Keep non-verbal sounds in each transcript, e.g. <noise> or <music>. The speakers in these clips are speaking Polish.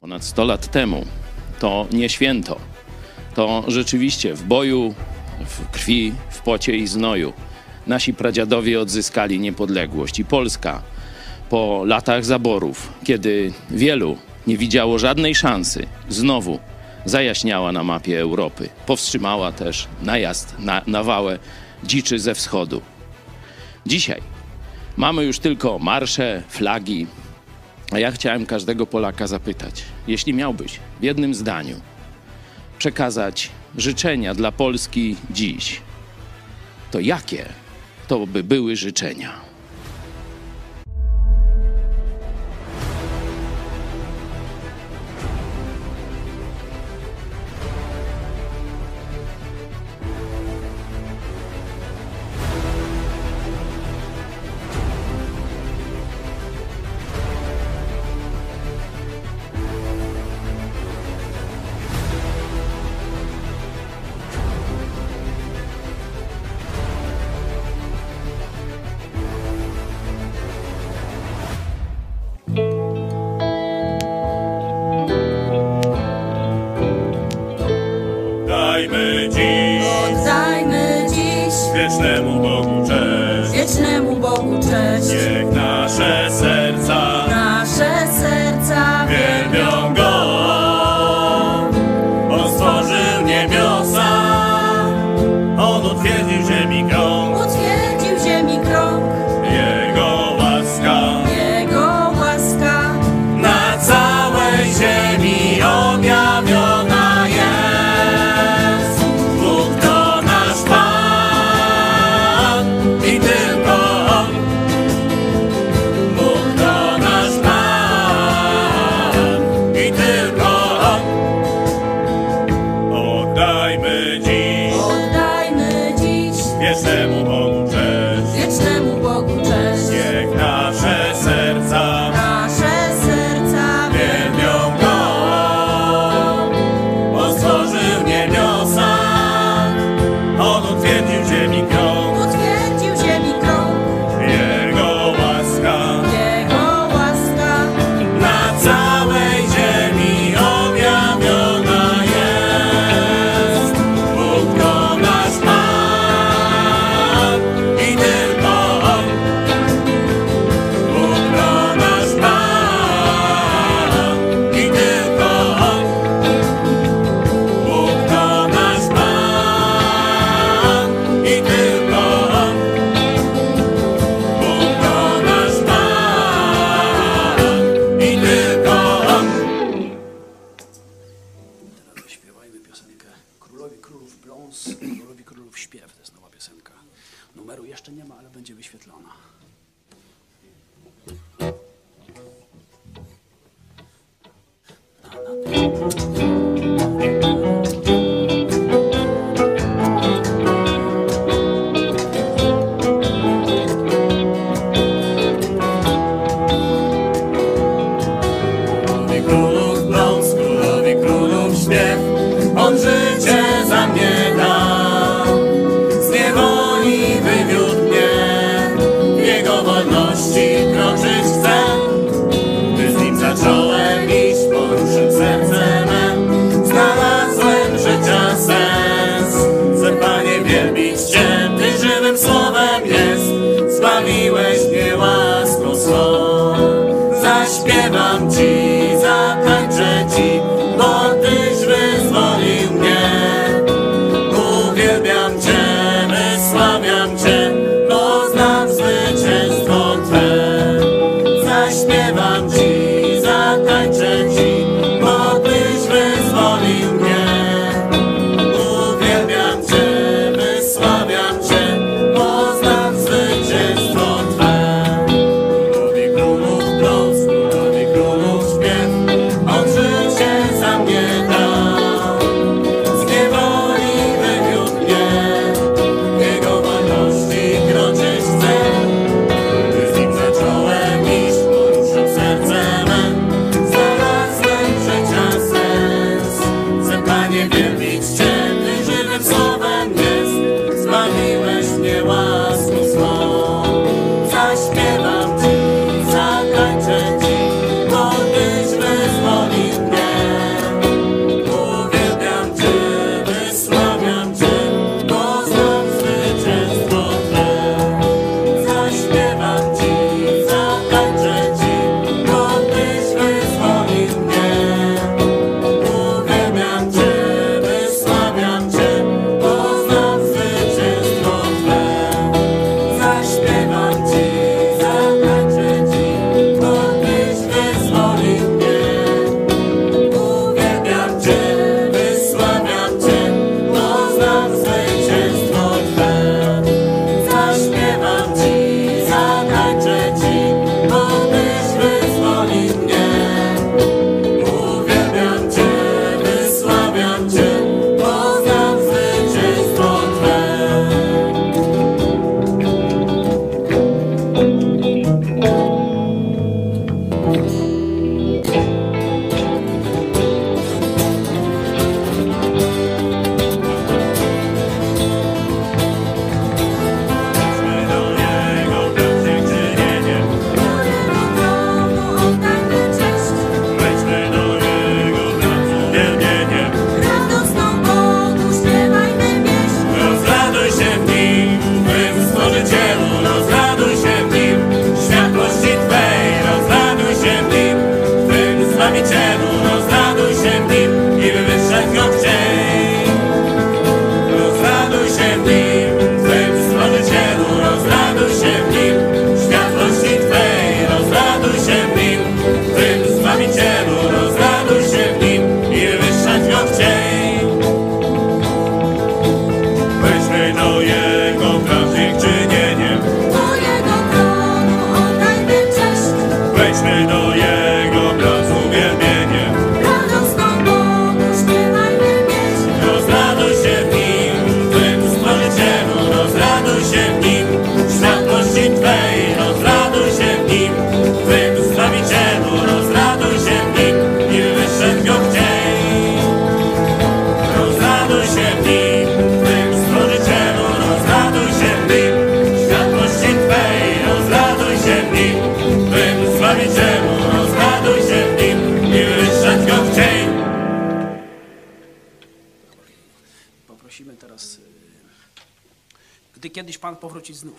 Ponad 100 lat temu to nie święto. To rzeczywiście w boju, w krwi, w pocie i znoju nasi pradziadowie odzyskali niepodległość i Polska po latach zaborów, kiedy wielu nie widziało żadnej szansy, znowu zajaśniała na mapie Europy. Powstrzymała też najazd na nawałę dziczy ze wschodu. Dzisiaj mamy już tylko marsze, flagi, a ja chciałem każdego Polaka zapytać, jeśli miałbyś w jednym zdaniu przekazać życzenia dla Polski dziś, to jakie to by były życzenia?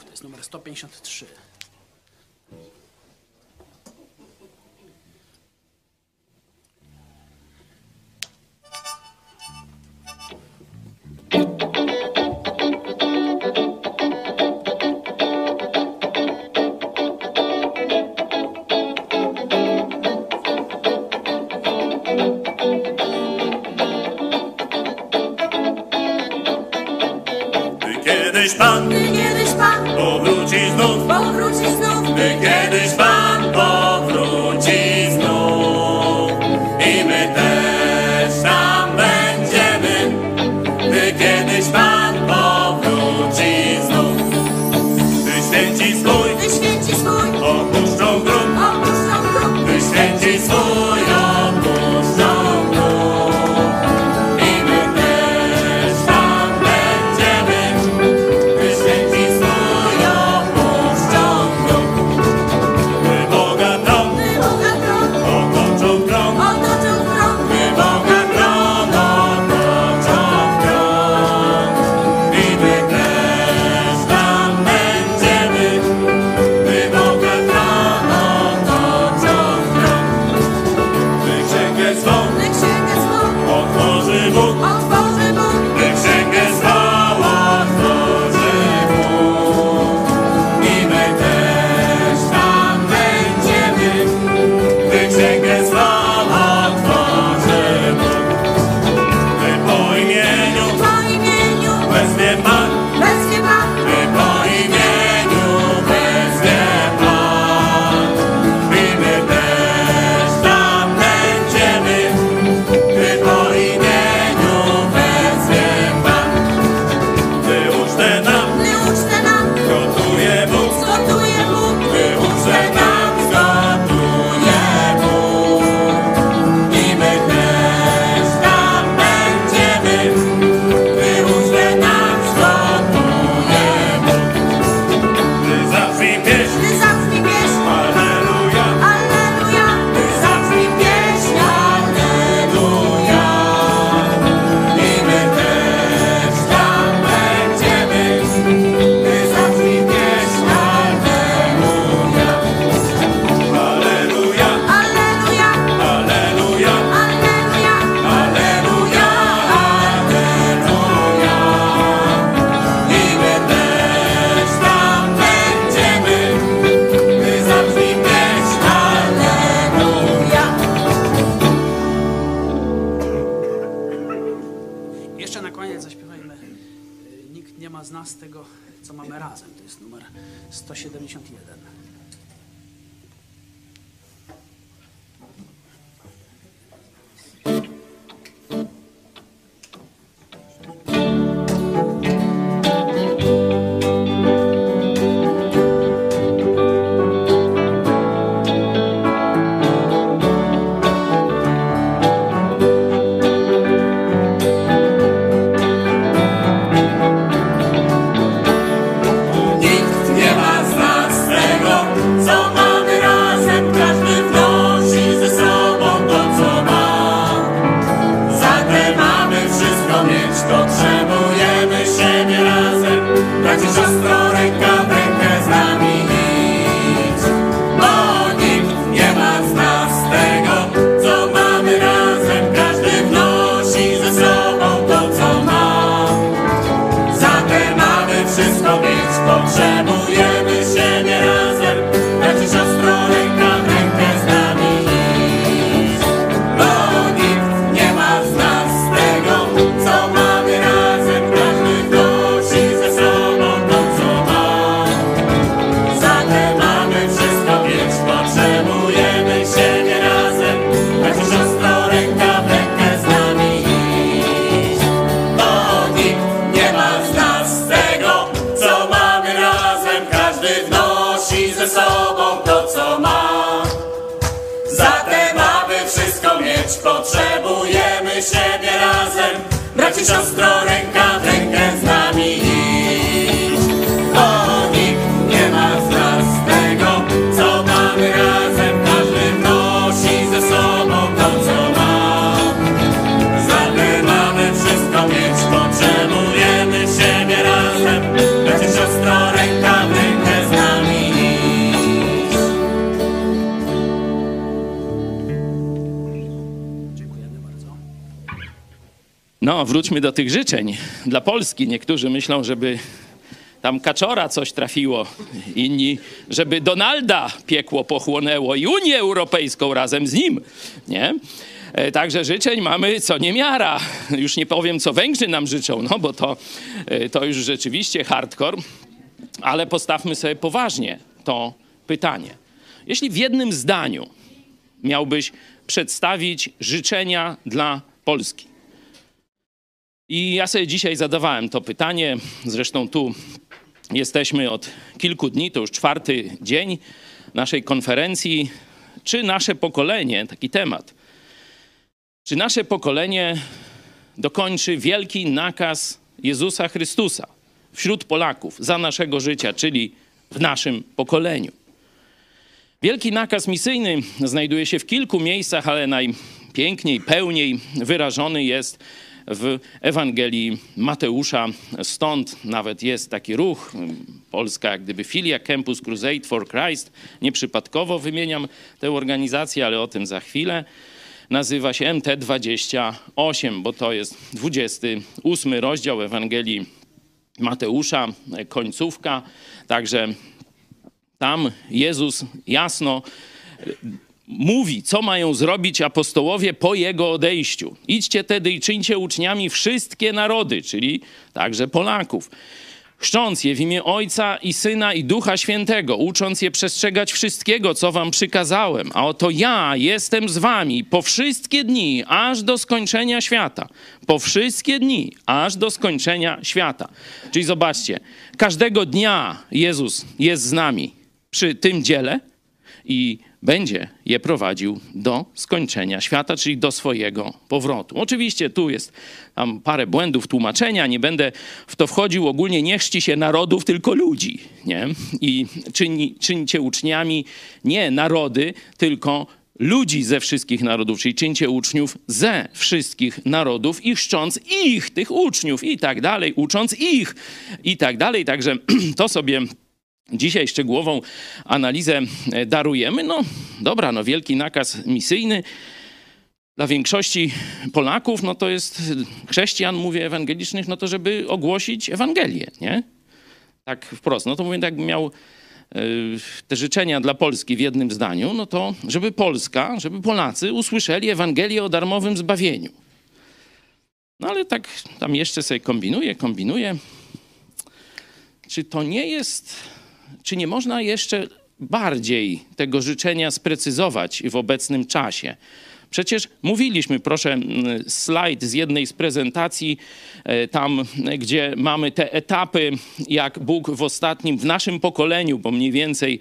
To jest numer 153. No, wróćmy do tych życzeń dla Polski. Niektórzy myślą, żeby tam Kaczora coś trafiło, inni, żeby Donalda piekło pochłonęło i Unię Europejską razem z nim, nie? E, Także życzeń mamy co niemiara. Już nie powiem, co Węgrzy nam życzą, no bo to, e, to już rzeczywiście hardcore. Ale postawmy sobie poważnie to pytanie. Jeśli w jednym zdaniu miałbyś przedstawić życzenia dla Polski, i ja sobie dzisiaj zadawałem to pytanie. Zresztą tu jesteśmy od kilku dni, to już czwarty dzień naszej konferencji. Czy nasze pokolenie, taki temat, czy nasze pokolenie dokończy wielki nakaz Jezusa Chrystusa wśród Polaków za naszego życia, czyli w naszym pokoleniu? Wielki nakaz misyjny znajduje się w kilku miejscach, ale najpiękniej, pełniej wyrażony jest w Ewangelii Mateusza. Stąd nawet jest taki ruch, polska jak gdyby filia Campus Crusade for Christ. Nieprzypadkowo wymieniam tę organizację, ale o tym za chwilę. Nazywa się MT28, bo to jest 28 rozdział Ewangelii Mateusza, końcówka. Także tam Jezus jasno mówi, co mają zrobić apostołowie po jego odejściu. Idźcie tedy i czyńcie uczniami wszystkie narody, czyli także Polaków. Chrzcząc je w imię Ojca i Syna i Ducha Świętego, ucząc je przestrzegać wszystkiego, co wam przykazałem. A oto ja jestem z wami po wszystkie dni, aż do skończenia świata. Po wszystkie dni, aż do skończenia świata. Czyli zobaczcie, każdego dnia Jezus jest z nami przy tym dziele i będzie je prowadził do skończenia świata, czyli do swojego powrotu. Oczywiście tu jest tam parę błędów tłumaczenia, nie będę w to wchodził. Ogólnie nie chrzci się narodów, tylko ludzi. Nie? I czyni, czyńcie uczniami nie narody, tylko ludzi ze wszystkich narodów, czyli czyńcie uczniów ze wszystkich narodów i chrzcząc ich, tych uczniów i tak dalej, ucząc ich i tak dalej. Także <clears throat> to sobie Dzisiaj szczegółową analizę e, darujemy. No dobra, no wielki nakaz misyjny dla większości Polaków, no to jest chrześcijan, mówię ewangelicznych, no to żeby ogłosić Ewangelię, nie? Tak wprost. No to mówię, jakbym miał e, te życzenia dla Polski w jednym zdaniu, no to żeby Polska, żeby Polacy usłyszeli Ewangelię o darmowym zbawieniu. No ale tak tam jeszcze sobie kombinuję, kombinuję. Czy to nie jest czy nie można jeszcze bardziej tego życzenia sprecyzować w obecnym czasie? Przecież mówiliśmy, proszę, mm, slajd z jednej z prezentacji, e, tam, gdzie mamy te etapy, jak Bóg w ostatnim, w naszym pokoleniu, bo mniej więcej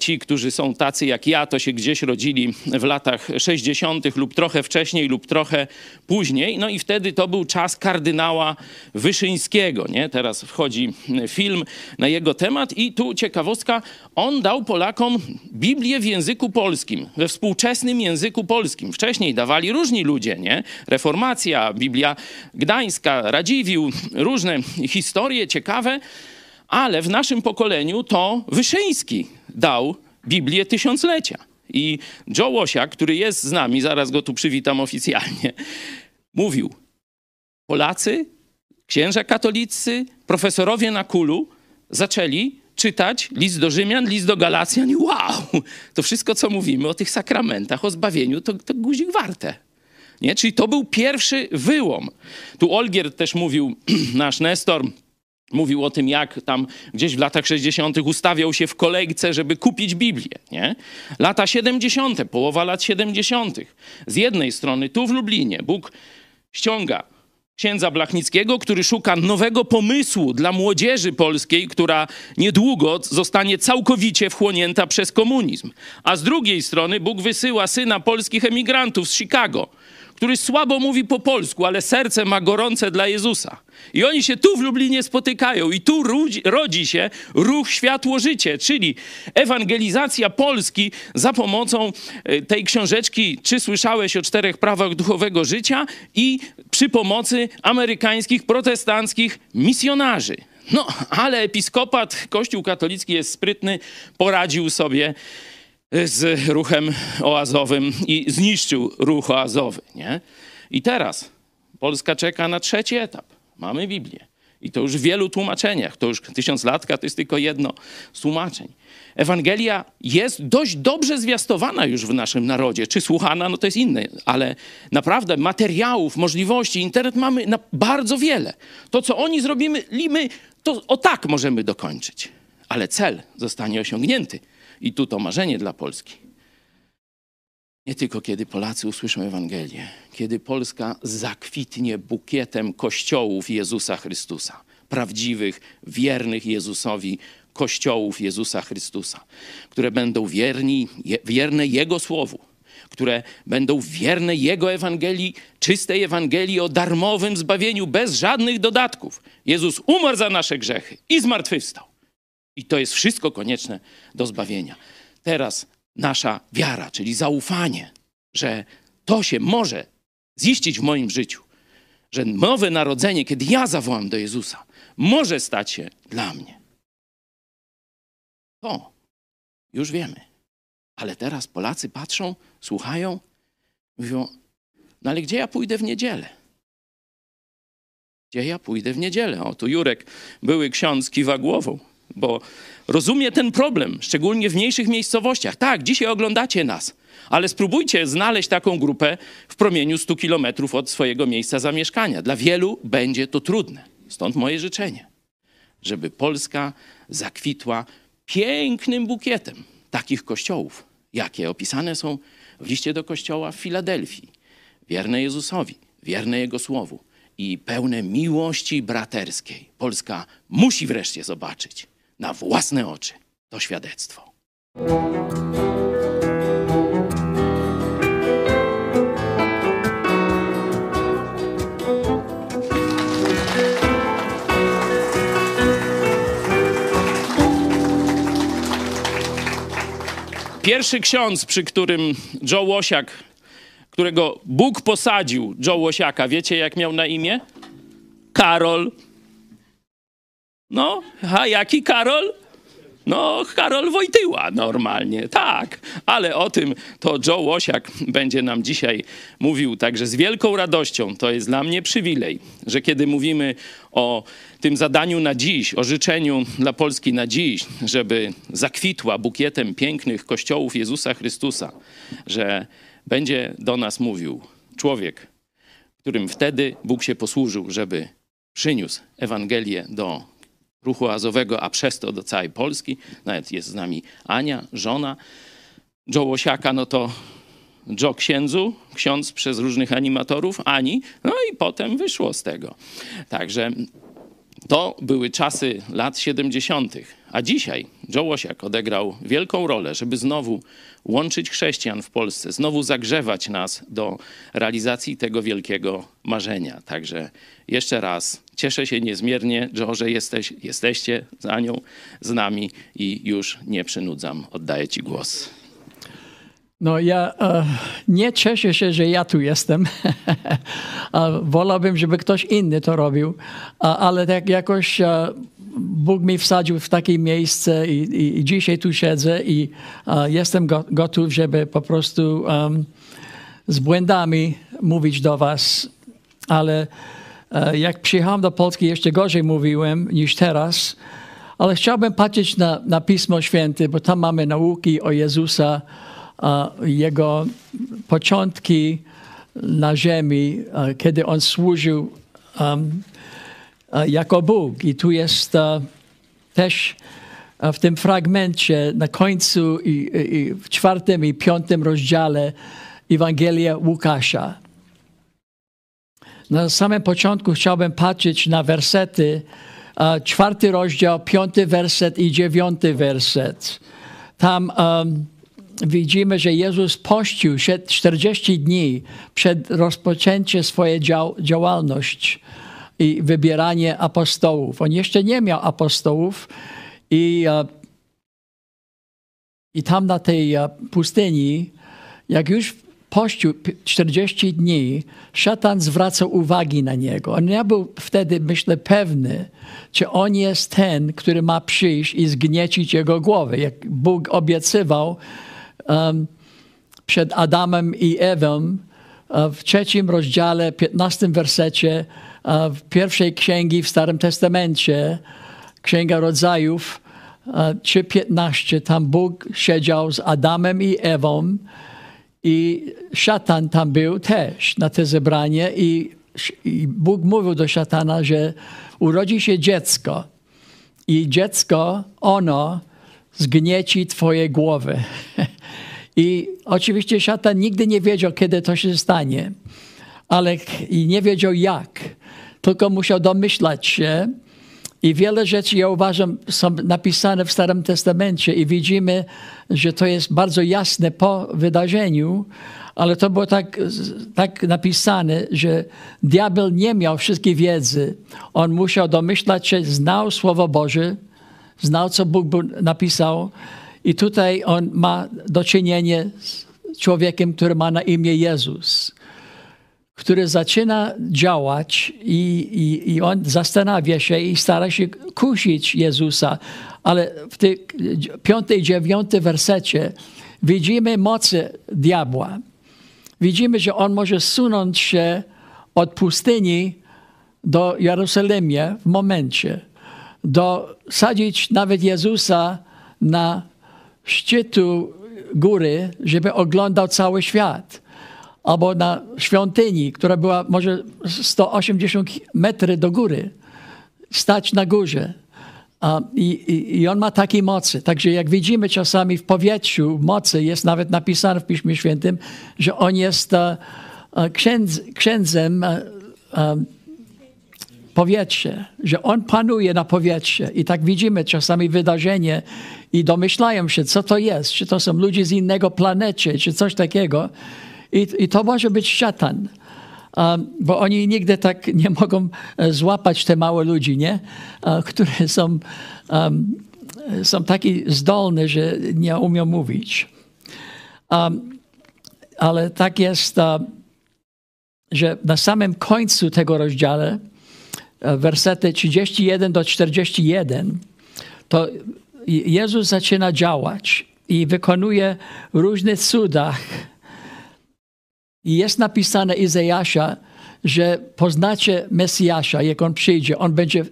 ci, którzy są tacy jak ja, to się gdzieś rodzili w latach 60. lub trochę wcześniej, lub trochę później. No i wtedy to był czas kardynała Wyszyńskiego. Nie? Teraz wchodzi film na jego temat i tu ciekawostka, on dał Polakom Biblię w języku polskim, we współczesnym języku polskim. Wcześniej dawali różni ludzie, nie? Reformacja, Biblia Gdańska, Radziwił, różne historie ciekawe, ale w naszym pokoleniu to Wyszyński dał Biblię Tysiąclecia. I Joe Łosiak, który jest z nami, zaraz go tu przywitam oficjalnie, mówił, Polacy, księża katolicy, profesorowie na kulu zaczęli czytać list do Rzymian, list do Galacjan i wow, to wszystko, co mówimy o tych sakramentach, o zbawieniu, to, to guzik warte. Nie? Czyli to był pierwszy wyłom. Tu Olgier też mówił, <clears throat> nasz Nestor, mówił o tym, jak tam gdzieś w latach 60. ustawiał się w kolejce, żeby kupić Biblię. Nie? Lata 70., połowa lat 70. Z jednej strony tu w Lublinie Bóg ściąga księdza Blachnickiego, który szuka nowego pomysłu dla młodzieży polskiej, która niedługo zostanie całkowicie wchłonięta przez komunizm. A z drugiej strony Bóg wysyła syna polskich emigrantów z Chicago, który słabo mówi po polsku, ale serce ma gorące dla Jezusa. I oni się tu w Lublinie spotykają i tu rodzi, rodzi się ruch Światło-Życie, czyli ewangelizacja Polski za pomocą e, tej książeczki Czy słyszałeś o czterech prawach duchowego życia i przy pomocy amerykańskich protestanckich misjonarzy. No, ale episkopat, Kościół katolicki jest sprytny, poradził sobie z ruchem oazowym i zniszczył ruch oazowy, nie? I teraz Polska czeka na trzeci etap. Mamy Biblię. I to już w wielu tłumaczeniach. To już tysiąclatka to jest tylko jedno z tłumaczeń. Ewangelia jest dość dobrze zwiastowana już w naszym narodzie. Czy słuchana, no to jest inne, ale naprawdę materiałów, możliwości, internet mamy na bardzo wiele. To, co oni zrobimy, my, to o tak możemy dokończyć. Ale cel zostanie osiągnięty. I tu to marzenie dla Polski. Nie tylko kiedy Polacy usłyszą Ewangelię, kiedy Polska zakwitnie bukietem kościołów Jezusa Chrystusa, prawdziwych, wiernych Jezusowi kościołów Jezusa Chrystusa, które będą wierni, je, wierne Jego słowu, które będą wierne Jego Ewangelii, czystej Ewangelii o darmowym zbawieniu, bez żadnych dodatków. Jezus umarł za nasze grzechy i zmartwychwstał. I to jest wszystko konieczne do zbawienia. Teraz nasza wiara, czyli zaufanie, że to się może ziścić w moim życiu, że nowe narodzenie, kiedy ja zawołam do Jezusa, może stać się dla mnie. To już wiemy. Ale teraz Polacy patrzą, słuchają, mówią: No ale gdzie ja pójdę w niedzielę? Gdzie ja pójdę w niedzielę? O, tu Jurek, były ksiądz, kiwa głową bo rozumie ten problem, szczególnie w mniejszych miejscowościach. Tak, dzisiaj oglądacie nas, ale spróbujcie znaleźć taką grupę w promieniu 100 kilometrów od swojego miejsca zamieszkania. Dla wielu będzie to trudne. Stąd moje życzenie, żeby Polska zakwitła pięknym bukietem takich kościołów, jakie opisane są w liście do kościoła w Filadelfii. Wierne Jezusowi, wierne Jego słowu i pełne miłości braterskiej. Polska musi wreszcie zobaczyć na własne oczy to świadectwo. Pierwszy ksiądz, przy którym Joe Łosiak, którego Bóg posadził, Joe Łosiaka, wiecie jak miał na imię? Karol. No, a jaki Karol? No, Karol Wojtyła normalnie, tak. Ale o tym to Joe Łosiak będzie nam dzisiaj mówił także z wielką radością. To jest dla mnie przywilej, że kiedy mówimy o tym zadaniu na dziś, o życzeniu dla Polski na dziś, żeby zakwitła bukietem pięknych kościołów Jezusa Chrystusa, że będzie do nas mówił człowiek, którym wtedy Bóg się posłużył, żeby przyniósł Ewangelię do ruchu azowego, a przez to do całej Polski. Nawet jest z nami Ania, żona Joe Łosiaka, no to Joe księdzu, ksiądz przez różnych animatorów, Ani, no i potem wyszło z tego. Także to były czasy lat 70., a dzisiaj Joe Łosiak odegrał wielką rolę, żeby znowu łączyć chrześcijan w Polsce, znowu zagrzewać nas do realizacji tego wielkiego marzenia. Także jeszcze raz cieszę się niezmiernie, Joe, że jesteś, jesteście nią, z nami i już nie przynudzam. Oddaję Ci głos. No ja e, nie cieszę się, że ja tu jestem. <laughs> Wolałbym, żeby ktoś inny to robił, ale tak jakoś e, Bóg mi wsadził w takie miejsce i, i, dzisiaj tu siedzę i e, jestem go, gotów, żeby po prostu z błędami mówić do was, ale jak przyjechałem do Polski, jeszcze gorzej mówiłem niż teraz, ale chciałbym patrzeć na, na Pismo Święte, bo tam mamy nauki o Jezusa, jego początki na ziemi, kiedy on służył um, jako Bóg. I tu jest też w tym fragmencie na końcu w czwartym i piątym rozdziale Ewangelia Łukasza. na samym początku chciałbym patrzeć na wersety, czwarty rozdział, piąty werset i dziewiąty werset. Tam em, widzimy, że Jezus pościł się 40 dni przed rozpoczęciem swojej dział, działalność i wybieranie apostołów. On jeszcze nie miał apostołów i, e, i tam na tej e, pustyni, jak już pościł pi- 40 dni, szatan zwracał uwagi na niego. On nie był wtedy, myślę, pewny, czy on jest ten, który ma przyjść i zgniecić jego głowę. Jak Bóg obiecywał przed Adamem i Ewą e, w trzecim rozdziale, 15 wersecie e, w pierwszej księgi w Starym Testamencie, Księga Rodzajów, e, 3.15, tam Bóg siedział z Adamem i Ewą i szatan tam był też na te zebranie i, i Bóg mówił do szatana, że urodzi się dziecko i dziecko, ono zgnieci twoje głowy. <laughs> I oczywiście szatan nigdy nie wiedział, kiedy to się stanie, ale i nie wiedział jak, tylko musiał domyślać się. I wiele rzeczy, ja uważam, są napisane w Starym Testamencie i widzimy, że to jest bardzo jasne po wydarzeniu, ale to było tak, tak napisane, że diabeł nie miał wszystkiej wiedzy. On musiał domyślać się, znał Słowo Boże, znał, co Bóg napisał i tutaj on ma do czynienia z człowiekiem, który ma na imię Jezus który zaczyna działać i, i, i on zastanawia się i stara się kusić Jezusa. Ale w tej piątej, dziewiątej wersecie widzimy mocy diabła. Widzimy, że on może sunąć się od pustyni do Jeruzalemie w momencie, do sadzić nawet Jezusa na szczytu góry, żeby oglądał cały świat albo na świątyni, która była może 180 metrów do góry, stać na górze. I, i, I on ma takie mocy. Także jak widzimy czasami w powietrzu mocy, jest nawet napisane w Piśmie Świętym, że on jest e, e, księdz, księdzem e, powietrze, że on panuje na powietrze. I tak widzimy czasami wydarzenie i domyślają się, co to jest, czy to są ludzie z innego planety, czy coś takiego. I, i to może być szatan. Um, bo oni nigdy tak nie mogą e, złapać te małe ludzi, nie? E, które są, um, są takie zdolne, że nie umią mówić. Um, ale tak jest, um, że na samym końcu tego rozdziału, wersety 31 do 41, to Jezus zaczyna działać i wykonuje różne cudach. I jest napisane Izajasza, że poznacie Mesjasza, jak on przyjdzie, on będzie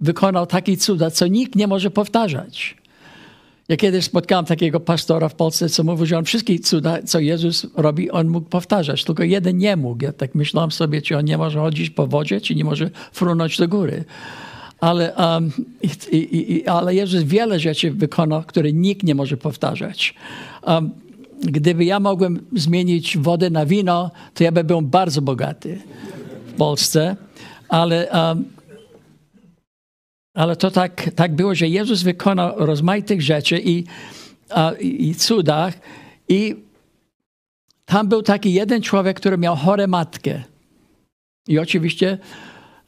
wykonał takie cuda, co nikt nie może powtarzać. Ja kiedyś spotkałem takiego pastora w Polsce, co mówił, że on wszystkie cuda, co Jezus robi, on mógł powtarzać, tylko jeden nie mógł. Ja tak myślałem sobie, czy on nie może chodzić po wodzie, czy nie może frunąć do góry. Ale, um, i, i, ale Jezus wiele rzeczy wykonał, które nikt nie może powtarzać. Um, gdyby ja mogłem zmienić wodę na wino, to ja bym był bardzo bogaty w Polsce. Ale, um, ale to tak, tak było, że Jezus wykonał rozmaitych rzeczy i, a, i, cudach. I tam był taki jeden człowiek, który miał chore matkę. I oczywiście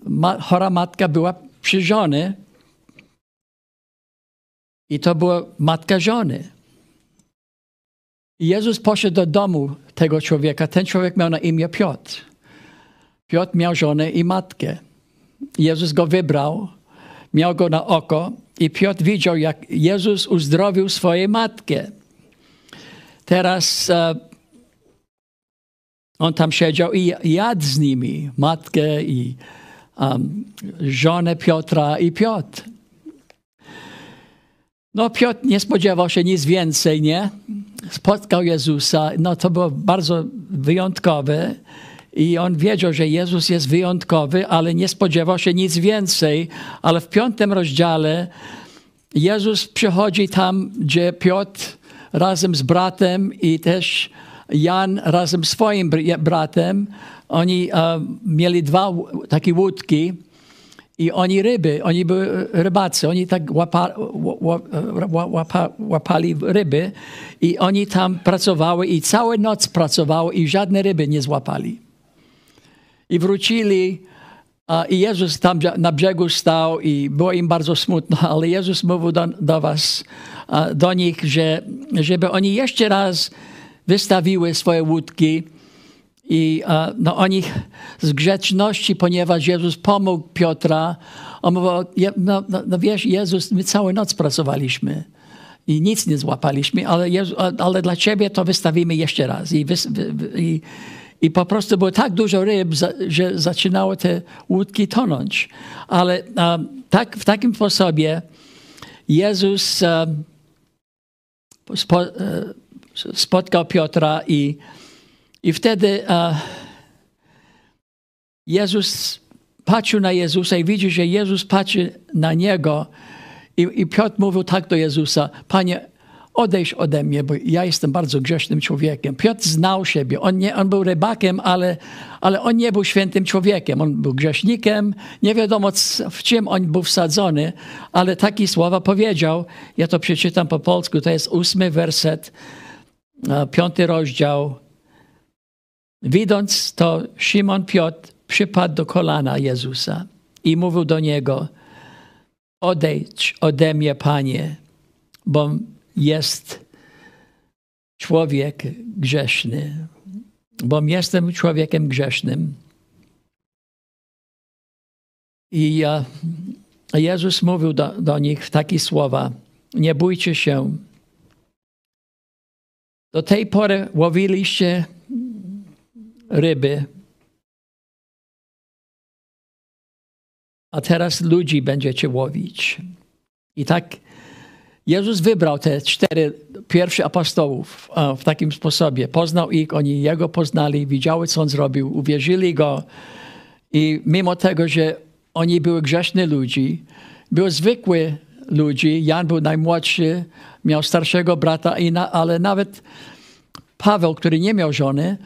ma, chora matka była przy żony. I to była matka żony. I Jezus poszedł do domu tego człowieka. Ten człowiek miał na imię Piotr. Piotr miał żonę i matkę. Jezus go wybrał, miał go na oko i Piotr widział, jak Jezus uzdrowił swoją matkę. Teraz e, on tam siedział i jadł z nimi, matkę i żonę Piotra i Piotr. No Piotr nie spodziewał się nic więcej, nie? Spotkał Jezusa, no to było bardzo wyjątkowe i on wiedział, że Jezus jest wyjątkowy, ale nie spodziewał się nic więcej. Ale w piątym rozdziale Jezus przychodzi tam, gdzie Piotr razem z bratem i też Jan razem z swoim br- bratem, oni e, mieli dwa takie łódki i oni ryby, oni były rybacy, oni tak łapa, ła- ła- łapa, łapali ryby i oni tam pracowały i całą noc pracowały i żadne ryby nie złapali. I wrócili i Jezus tam na brzegu stał i było im bardzo smutno, <laughs> ale Jezus mówił do, do was, do nich, że żeby oni jeszcze raz wystawiły swoje łódki i no, oni z grzeczności, ponieważ Jezus pomógł Piotra, on mówił, "Je- no, no, no wiesz, Jezus, my całą noc pracowaliśmy i nic nie złapaliśmy, ale, Jezu, ale dla ciebie to wystawimy jeszcze raz. I, wy, i, i po prostu było tak dużo ryb, że zaczynały te łódki tonąć. Ale tak, w takim sposobie Jezus e, spotkał Piotra i, i wtedy Jezus patrzył na Jezusa i widzi, że Jezus patrzy na niego i, i Piotr mówił tak do Jezusa, Panie, odejdź ode mnie, bo ja jestem bardzo grzesznym człowiekiem. Piotr znał siebie. On, nie, on był rybakiem, ale, ale on nie był świętym człowiekiem. On był grzesznikiem. Nie wiadomo, w czym on był wsadzony, ale takie słowa powiedział. Ja to przeczytam po polsku. To jest ósmy werset, piąty rozdział. Widząc to, Szymon Piotr przypadł do kolana Jezusa i mówił do niego, odejdź ode mnie, Panie, bo jest człowiek grzeszny, bo jestem człowiekiem grzesznym. I Jezus mówił do, do nich takie słowa, nie bójcie się. Do tej pory łowiliście ryby, a teraz ludzi będziecie łowić. I tak Jezus wybrał te cztery pierwszych apostołów e, w takim sposobie. Poznał ich, oni Jego poznali, widziały, co On zrobił, uwierzyli Go. I mimo tego, że oni były grzeszni ludzi, były zwykły ludzi, Jan był najmłodszy, miał starszego brata, ale nawet Paweł, który nie miał żony,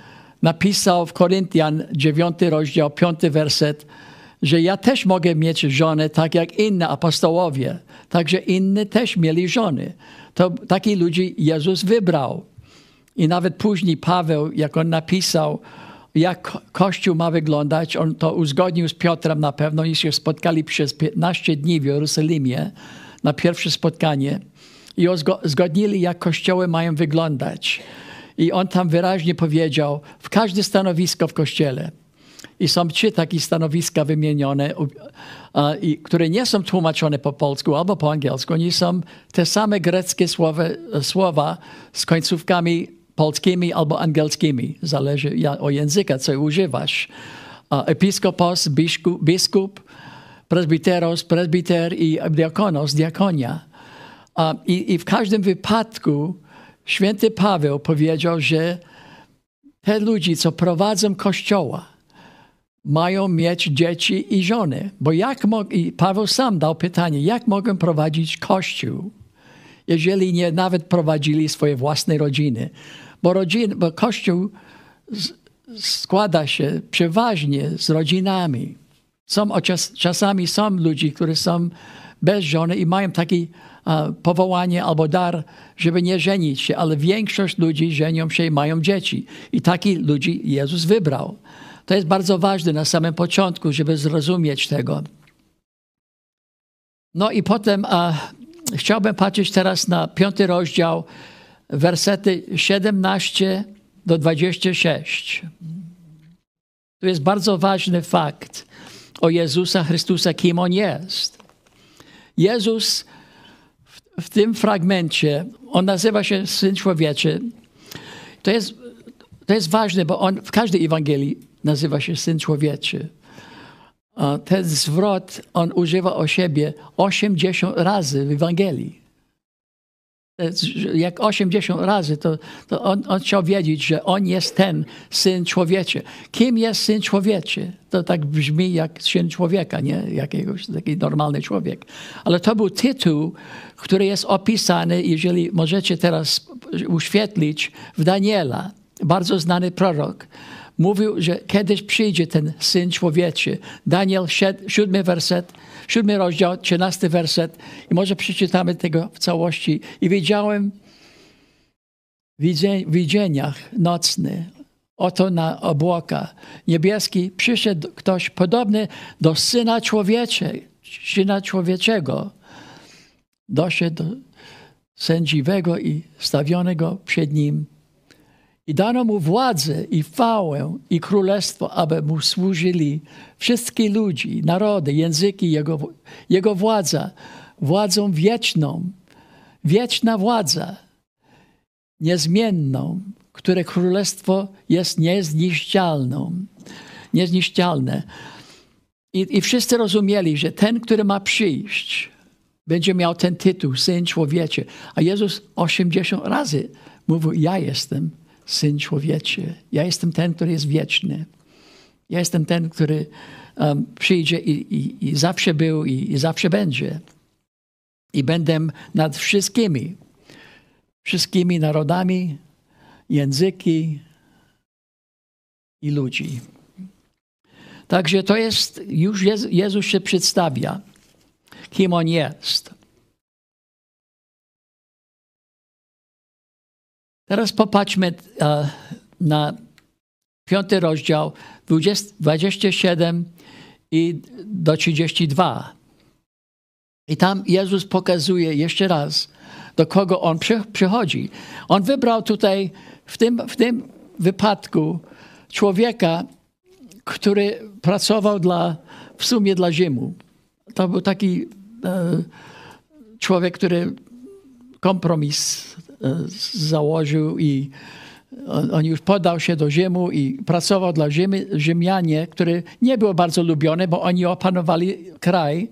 napisał w Koryntian 9 rozdział, 5 werset, że ja też mogę mieć żonę tak jak inne apostołowie. Także inni też mieli żony. To takich ludzi Jezus wybrał. I nawet później Paweł, jak on napisał, jak ko- Kościół ma wyglądać, on to uzgodnił z Piotrem na pewno. Oni się spotkali przez 15 dni w Jerozolimie na pierwsze spotkanie i uzgo- uzgodnili, jak kościoły mają wyglądać. I on tam wyraźnie powiedział, w każde stanowisko w kościele, i są trzy takie stanowiska wymienione, które nie są tłumaczone po polsku albo po angielsku. Oni są te same greckie słowa, słowa z końcówkami polskimi albo angielskimi. Zależy o języka, co używasz. Episkopos, biskup, biskup presbiteros, presbiter i diakonos, diakonia. I, I w każdym wypadku święty Paweł powiedział, że te ludzi, co prowadzą kościoła, mają mieć dzieci i żony. Bo jak i Paweł sam dał pytanie, jak mogą prowadzić kościół, jeżeli nie nawet prowadzili swoje własne rodziny? Bo, rodzin, bo kościół składa się przeważnie z rodzinami. Są, czas, czasami są ludzi, którzy są bez żony i mają takie powołanie albo dar, żeby nie żenić się, ale większość ludzi żenią się i mają dzieci. I takich ludzi Jezus wybrał. To jest bardzo ważne na samym początku, żeby zrozumieć tego. No i potem a, chciałbym patrzeć teraz na piąty rozdział, wersety 17 do 26. Tu jest bardzo ważny fakt o Jezusa Chrystusa, kim On jest. Jezus w, w tym fragmencie, On nazywa się Syn Człowieczy. To jest, to jest ważne, bo On w każdej Ewangelii nazywa się Syn Człowieczy. Ten zwrot On używa o siebie 80 razy w Ewangelii. Jak 80 razy, to, to on, on chciał wiedzieć, że On jest ten Syn Człowieczy. Kim jest Syn Człowieczy? To tak brzmi jak Syn Człowieka, nie? Jakiegoś taki normalny człowiek. Ale to był tytuł, który jest opisany, jeżeli możecie teraz uświetlić, w Daniela. bardzo znany prorok, mówił, że kiedyś przyjdzie ten Syn Człowieczy. Daniel, sied- siódmy werset, siódmy rozdział, trzynasty werset. I może przeczytamy tego w całości. I widziałem widzie- widzeniach nocny, oto na obłoka niebieski przyszedł ktoś podobny do Syna Człowiecze, Syna Człowieczego. Doszedł do sędziwego i stawionego przed nim. I dano mu władzę i chwałę i królestwo, aby mu służyli wszystkie ludzi, narody, języki, jego, jego władza, władzą wieczną, wieczna władza, niezmienną, które królestwo jest niezniszczalną, niezniszczalne. I, I wszyscy rozumieli, że ten, który ma przyjść, będzie miał ten tytuł, Syn Człowieczy. A Jezus 80 razy mówił, ja jestem Syn Człowieczy. Ja jestem ten, który jest wieczny. Ja jestem ten, który um, przyjdzie i, i, i zawsze był i, i zawsze będzie. I będę nad wszystkimi, wszystkimi narodami, języki i ludzi. Także to jest, już Jezu- Jezus się przedstawia, kim On jest. Teraz popatrzmy e, na piąty rozdział, 20, 27 i do 32. I tam Jezus pokazuje jeszcze raz, do kogo On przy, przychodzi. On wybrał tutaj w tym, w tym wypadku człowieka, który pracował dla, w sumie dla Rzymu. To był taki e, człowiek, który kompromis założył i on, już podał się do Rzymu i pracował dla Rzymy, Rzymianie, który nie był bardzo lubiony, bo oni opanowali kraj,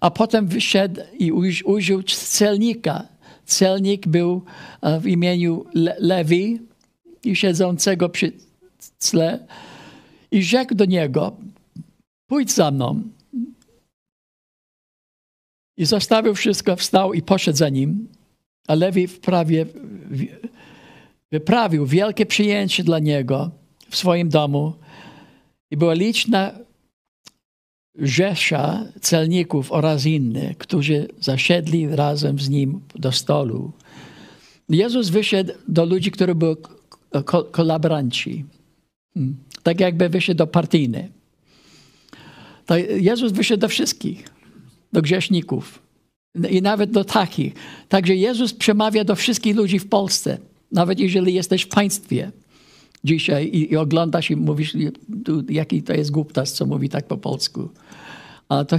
a potem wyszedł i uż- użył celnika. Celnik był e, w imieniu Le- Lewi i siedzącego przy tle i rzekł do niego, pójdź za mną. I zostawił wszystko, wstał i poszedł za nim. A Lewi wprawie, wyprawił wielkie przyjęcie dla niego w swoim domu. I była liczna rzesza celników oraz innych, którzy zasiedli razem z nim do stolu. Jezus wyszedł do ludzi, którzy byli ko- kolaboranci. Hmm. Tak jakby wyszedł do partyjny. To Jezus wyszedł do wszystkich, do grzeszników i nawet do takich. Także Jezus przemawia do wszystkich ludzi w Polsce, nawet jeżeli jesteś w państwie dzisiaj i, i oglądasz i mówisz, jaki to jest głuptas, co mówi tak po polsku. A to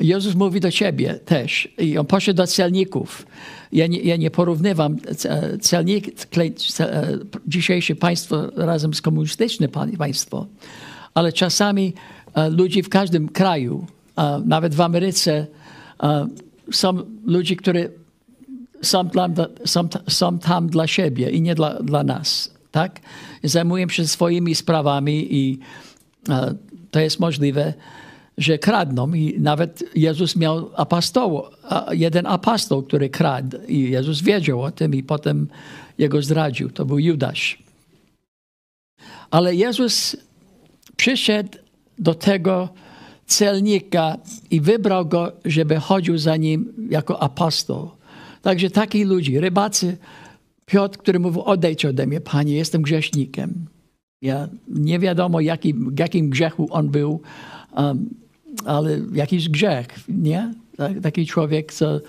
Jezus mówi do ciebie też. I on poszedł do celników. Ja nie, ja nie porównywam ce- celnik, dzisiejsze państwo razem z komunistycznym pa- państwo, ale czasami e, ludzi w każdym kraju, nawet w Ameryce, są ludzie, którzy są są, są tam dla siebie i nie dla, dla nas. Tak? Zajmują się swoimi sprawami i e, to jest możliwe, że kradną. I nawet Jezus miał apostoł, a- jeden apostoł, który kradł. I Jezus wiedział o tym i potem jego zdradził. To był Judasz. Ale Jezus przyszedł do tego celnika i wybrał go, żeby chodził za nim jako apostoł. Także takich ludzi, rybacy, Piotr, który mówił, odejdź ode mnie, Panie, jestem grzesznikiem. Ja, nie wiadomo, jaki, jakim grzechu on był, um, ale jakiś grzech, nie? Tak- Taki człowiek, co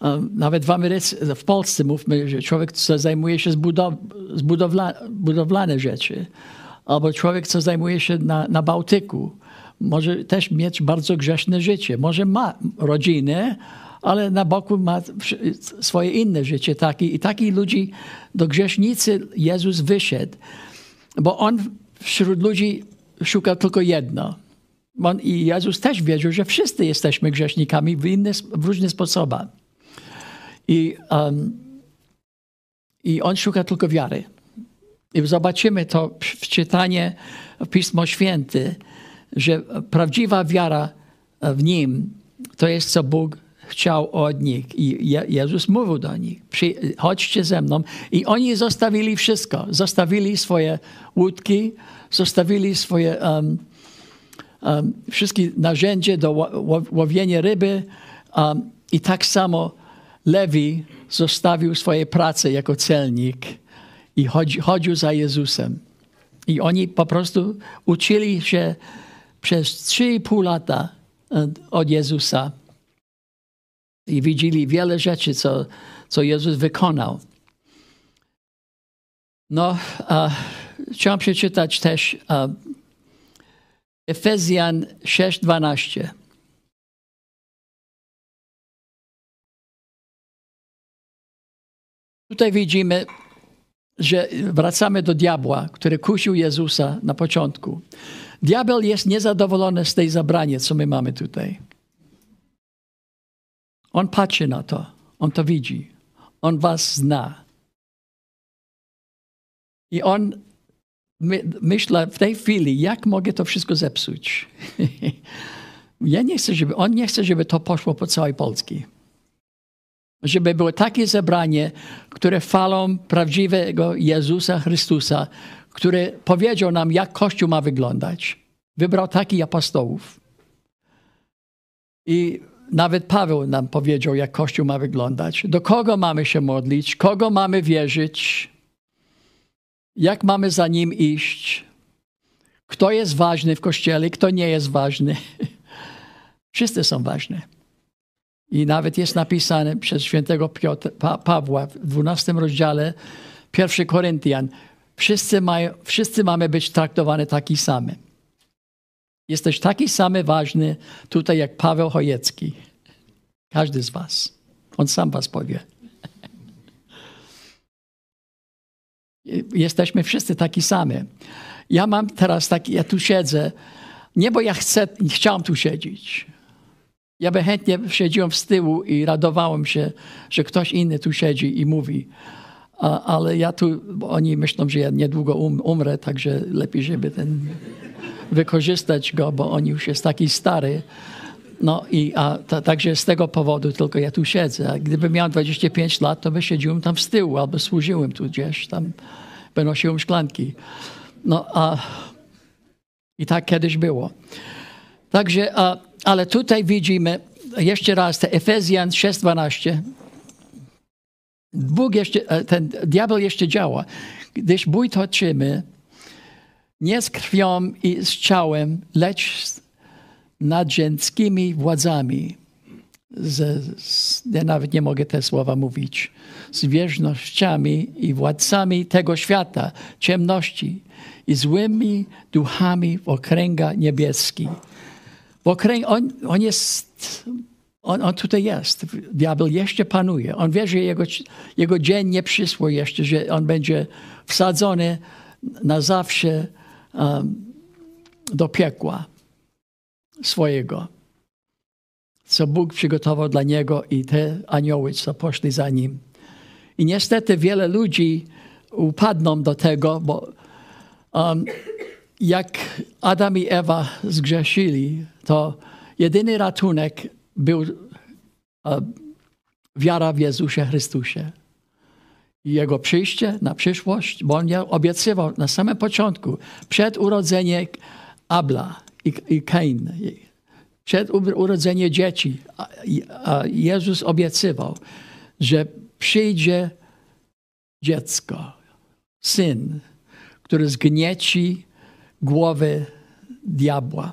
um, nawet w Ameryce, w Polsce mówmy, że człowiek, co zajmuje się z, budow, z budowla, budowlane rzeczy, albo człowiek, co zajmuje się na, na Bałtyku, może też mieć bardzo grzeszne życie. Może ma rodzinę, ale na boku ma swoje inne życie. Taki, I takich ludzi do grzesznicy Jezus wyszedł, bo On wśród ludzi szukał tylko jedno. On, I Jezus też wiedział, że wszyscy jesteśmy grzesznikami w, inny, w różny sposób. I, um, I On szuka tylko wiary. I zobaczymy to w czytanie Pismo Święte, że prawdziwa wiara w Nim to jest, co Bóg chciał od nich. I Je- Jezus mówił do nich, chodźcie ze mną. I oni zostawili wszystko. Zostawili swoje łódki, zostawili swoje um, um, wszystkie narzędzia do ło- ło- łowienia ryby. Um, I tak samo Lewi zostawił swoje prace jako celnik i chodzi, chodził za Jezusem. I oni po prostu uczyli się przez 3,5 lata e, od Jezusa i widzieli wiele rzeczy, co, co Jezus wykonał. No, a, chciałem przeczytać też a, Efezjan 6:12. Tutaj widzimy, że wracamy do diabła, który kusił Jezusa na początku. Diabeł jest niezadowolony z tej zabrania, co my mamy tutaj. On patrzy na to, on to widzi, on was zna. I on my, myślę w tej chwili, jak mogę to wszystko zepsuć. <laughs> ja nie chcę, żeby, on nie chce, żeby to poszło po całej Polski. Żeby było takie zebranie, które falą prawdziwego Jezusa Chrystusa, który powiedział nam, jak Kościół ma wyglądać. Wybrał takich apostołów. I nawet Paweł nam powiedział, jak Kościół ma wyglądać. Do kogo mamy się modlić, kogo mamy wierzyć, jak mamy za nim iść, kto jest ważny w Kościele, kto nie jest ważny. <laughs> Wszyscy są ważni. I nawet jest napisane przez świętego Piotr, pa, Pawła w 12 rozdziale 1 Koryntian. Wszyscy, mają, wszyscy mamy być traktowani taki samy. Jesteś taki samy ważny tutaj jak Paweł Chojecki. Każdy z was. On sam was powie. Jesteśmy wszyscy taki sami. Ja mam teraz taki, ja tu siedzę, nie bo ja chcę, chciałam tu siedzieć. Ja by chętnie siedziłem z tyłu i radowałem się, że ktoś inny tu siedzi i mówi. A, ale ja tu, oni myślą, że ja niedługo um, umrę, także lepiej, żeby ten wykorzystać go, bo on już jest taki stary. No i a, ta, także z tego powodu tylko ja tu siedzę. A gdybym miał 25 lat, to by siedziłem tam z tyłu albo służyłem tu gdzieś, tam wynosiłem szklanki. No a i tak kiedyś było. Także, a, ale tutaj widzimy jeszcze raz te Efezjan 6:12. Bóg jeszcze, e, ten diabeł jeszcze działa. Gdyż bój toczymy nie z krwią i z ciałem, lecz z nadziemskimi władzami. Z, z, ja nawet nie mogę te słowa mówić. Z wierznościami i władcami tego świata, ciemności i złymi duchami w okręgach niebieskich. W okręg, on, on jest, on, on tutaj jest. Diabeł jeszcze panuje. On wie, że jego, jego dzień nie przysło jeszcze, że on będzie wsadzony na zawsze um, do piekła swojego, co Bóg przygotował dla niego i te anioły, co poszli za nim. I niestety wiele ludzi upadną do tego, bo um, jak Adam i Ewa zgrzeszyli, to jedyny ratunek był uh, wiara w Jezusie Chrystusie. Jego przyjście na przyszłość, bo On obiecywał na samym początku, przed urodzeniem Abla i, i Kain, przed urodzeniem dzieci, Jezus obiecywał, że przyjdzie dziecko, syn, który zgnieci głowy diabła.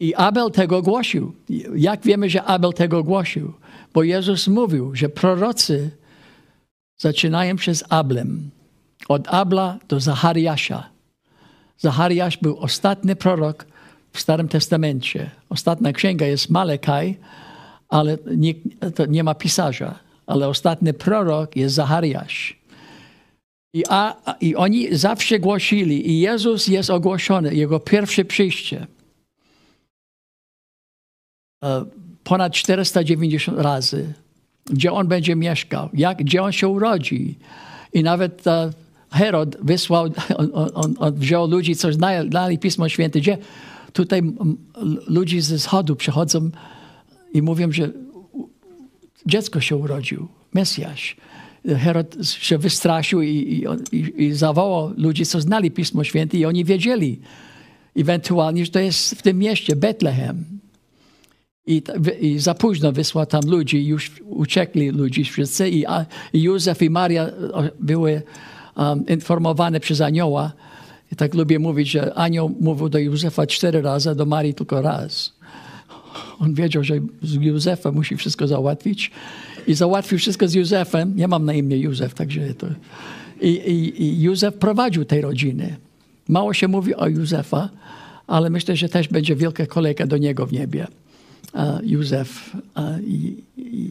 I Abel tego głosił. Jak wiemy, że Abel tego głosił? Bo Jezus mówił, że prorocy zaczynają przez Ablem. Od Abla do Zachariasza. Zachariasz był ostatni prorok w Starym Testamencie. Ostatnia księga jest Malekaj, ale nie, nie ma pisarza. Ale ostatni prorok jest Zachariasz. I, a, I oni zawsze głosili, i Jezus jest ogłoszony, Jego pierwsze przyjście. Ponad 490 razy, gdzie On będzie mieszkał, jak, gdzie On się urodzi. I nawet uh, Herod wysłał, on, on, on wziął ludzi, co znali Pismo Święte, gdzie tutaj ludzi ze wschodu przychodzą i mówią, że dziecko się urodził, Mesjasz. Herod się wystraszył i, i, i zawołał ludzi, co znali Pismo Święte i oni wiedzieli ewentualnie, że to jest w tym mieście Betlehem. I, I za późno wysłał tam ludzi, już uciekli ludzie wszyscy i, i Józef i Maria były um, informowane przez anioła. I tak lubię mówić, że anioł mówił do Józefa cztery razy, a do Marii tylko raz. On wiedział, że z Józefa musi wszystko załatwić. I załatwił wszystko z Józefem. Ja mam na imię Józef, także to... I, i, I Józef prowadził tej rodziny. Mało się mówi o Józefa, ale myślę, że też będzie wielka kolejka do niego w niebie. Józef i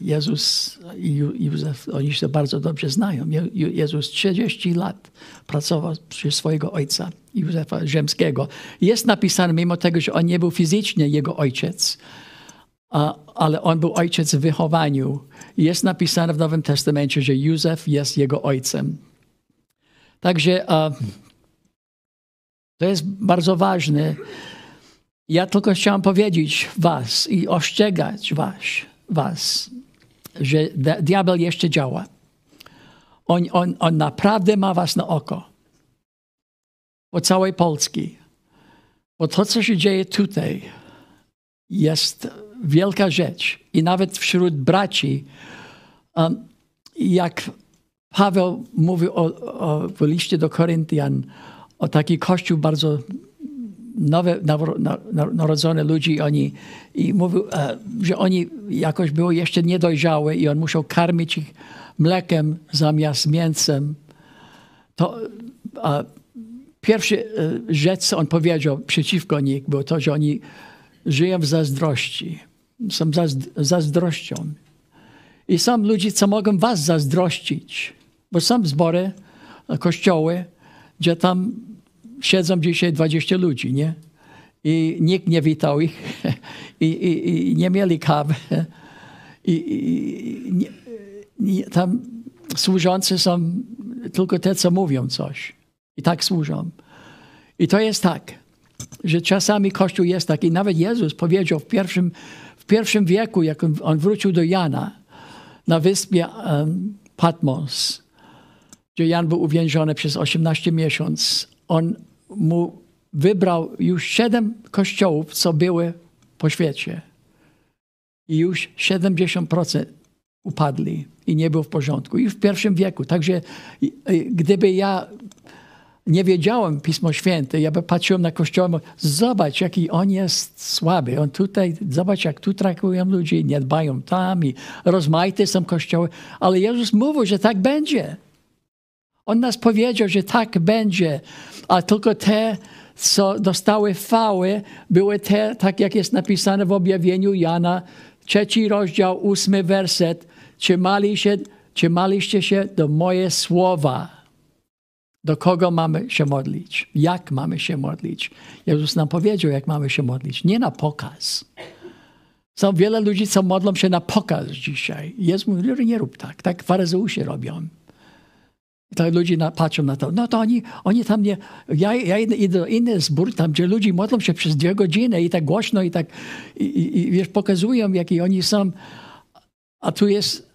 Jezus i Józef, oni się bardzo dobrze znają. Je- Jezus 30 lat pracował przy swojego ojca, Józefa Ziemskiego. Jest napisane, mimo tego, że on nie był fizycznie jego ojciec, ale on był ojciec w wychowaniu. Jest napisane w Nowym Testamencie, że Józef jest jego ojcem. Także to jest bardzo ważne. Ja tylko chciałem powiedzieć was i ostrzegać was, was że di- diabeł jeszcze działa. On, on, on naprawdę ma was na oko. Po całej Polski. Bo to, co się dzieje tutaj, jest wielka rzecz. I nawet wśród braci, um, jak Paweł mówił o, o, w liście do Koryntian, o taki kościół bardzo nowe, narodzone ludzi, oni, i mówił, e, że oni jakoś były jeszcze niedojrzałe i on musiał karmić ich mlekiem zamiast mięsem. To a, e, rzecz, co on powiedział przeciwko nich, było to, że oni żyją w zazdrości. Są zazd- zazdrością. I są ludzie, co mogą was zazdrościć. Bo są zbory, e, kościoły, gdzie tam siedzą dzisiaj 20 ludzi, nie? I nikt nie witał ich <laughs> i, i, i nie mieli kawy. <laughs> I, nie, nie, tam służący są tylko te, co mówią coś. I tak służą. I to jest tak, że czasami Kościół jest taki. Nawet Jezus powiedział w pierwszym, w pierwszym wieku, jak on, on wrócił do Jana na wyspie um, Patmos, gdzie Jan był uwięziony przez 18 miesięcy, on mu wybrał już siedem kościołów, co były po świecie. I już 70% upadli i nie było w porządku. Już w pierwszym wieku. Także i- i gdyby ja nie wiedziałem Pismo Święte, ja by patrzyłem na kościół, i mówił, zobacz jaki on jest słaby. On tutaj, zobacz jak tu traktują ludzi, nie dbają tam i rozmaite są kościoły. Ale Jezus mówił, że tak będzie. On nas powiedział, że tak będzie, a tylko te, co dostały chwały, były te, tak jak jest napisane w objawieniu Jana, trzeci rozdział, ósmy werset. Trzymali się, trzymaliście się do moje słowa. Do kogo mamy się modlić? Jak mamy się modlić? Jezus nam powiedział, jak mamy się modlić. Nie na pokaz. Są wiele ludzi, co modlą się na pokaz dzisiaj. Jezus mówi, nie rób tak. Tak faryzeusze robią. Tak ludzie na, patrzą na to. No to oni, oni tam nie... Ja, ja idę, do inny zbór, tam gdzie ludzie modlą się przez dwie godziny i tak głośno i tak i, i, i wiesz, pokazują, jaki oni są. A tu jest...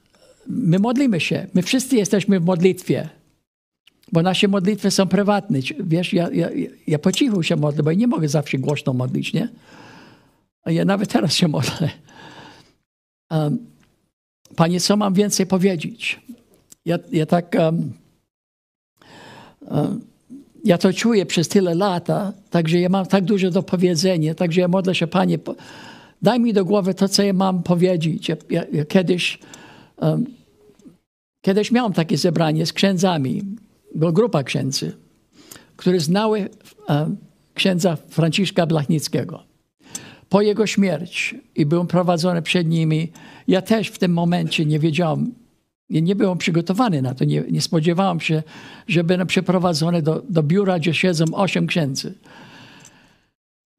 My modlimy się. My wszyscy jesteśmy w modlitwie. Bo nasze modlitwy są prywatne. Wiesz, ja, ja, ja po cichu się modlę, bo ja nie mogę zawsze głośno modlić, nie? A ja nawet teraz się modlę. Um, Panie, co mam więcej powiedzieć? Ja, ja tak... Um, ja to czuję przez tyle lat, także ja mam tak dużo do powiedzenia, także ja modlę się, Panie, daj mi do głowy to, co ja mam powiedzieć. Ja, ja, ja kiedyś, um, kiedyś miałem takie zebranie z księdzami, była grupa księdzy, które znały um, księdza Franciszka Blachnickiego. Po jego śmierci i byłem prowadzony przed nimi, ja też w tym momencie nie wiedziałem, nie, byłem przygotowany na to, nie, nie spodziewałem się, że będę przeprowadzony do, do biura, gdzie siedzą osiem księdzy.